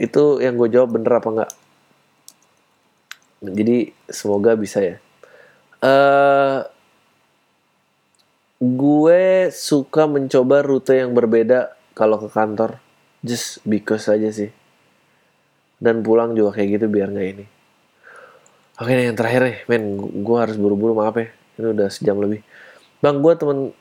Itu yang gue jawab bener apa enggak jadi semoga bisa ya. Uh, gue suka mencoba rute yang berbeda kalau ke kantor. Just because aja sih dan pulang juga kayak gitu biar nggak ini oke nih yang terakhir nih men gue harus buru-buru maaf ya ini udah sejam lebih bang gue temen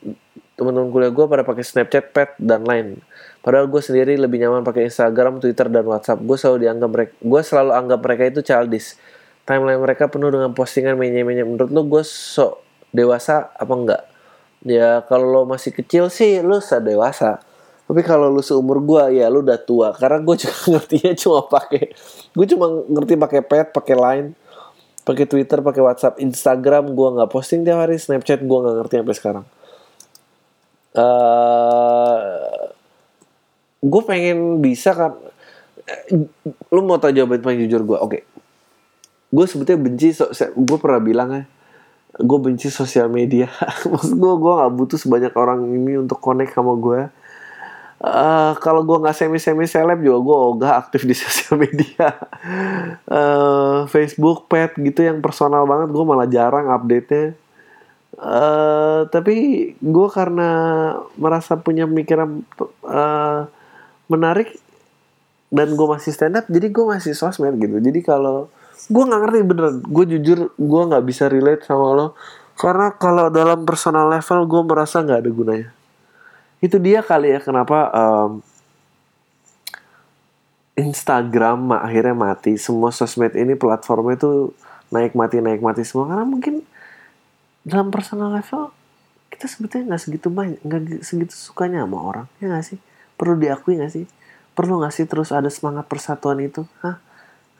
temen-temen kuliah gue pada pakai Snapchat, Pet dan lain. Padahal gue sendiri lebih nyaman pakai Instagram, Twitter dan WhatsApp. Gue selalu dianggap mereka, gue selalu anggap mereka itu childish. Timeline mereka penuh dengan postingan menye-menye. Menurut lo gue sok dewasa apa enggak? Ya kalau lo masih kecil sih lo dewasa. Tapi kalau lu seumur gue ya lu udah tua. Karena gue juga ngertinya cuma pakai gue cuma ngerti pakai pet, pakai line, pakai Twitter, pakai WhatsApp, Instagram gue nggak posting tiap hari, Snapchat gue nggak ngerti sampai sekarang. Uh, eh, gue pengen bisa kan lu mau tau jawaban paling jujur gue oke. Okay. gue sebetulnya benci so, gue pernah bilang ya gue benci sosial media. Maksud gue gue nggak butuh sebanyak orang ini untuk connect sama gue Uh, kalau gue nggak semi semi seleb juga gue ogah aktif di sosial media. Uh, Facebook pet gitu yang personal banget gue malah jarang update nya uh, tapi gue karena merasa punya pemikiran uh, menarik dan gue masih stand up jadi gue masih sosmed gitu. Jadi kalau gue nggak ngerti beneran. Gue jujur gue nggak bisa relate sama lo. Karena kalau dalam personal level gue merasa nggak ada gunanya itu dia kali ya kenapa um, Instagram akhirnya mati. Semua sosmed ini platformnya itu naik mati naik mati semua. Karena mungkin dalam personal level kita sebetulnya nggak segitu banyak nggak segitu sukanya sama orang ya nggak sih? Perlu diakui nggak sih? Perlu gak sih terus ada semangat persatuan itu? Hah?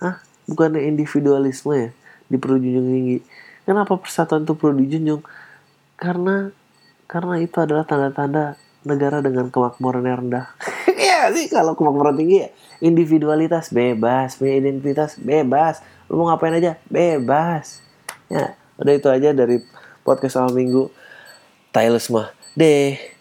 Hah? Bukannya individualisme ya? Di perlu tinggi. Kenapa persatuan itu perlu dijunjung? Karena karena itu adalah tanda-tanda negara dengan kemakmuran yang rendah. Ya sih kalau kemakmuran tinggi ya individualitas bebas punya identitas bebas. Lu mau ngapain aja? Bebas. Ya udah itu aja dari podcast awal minggu. Taylor semua deh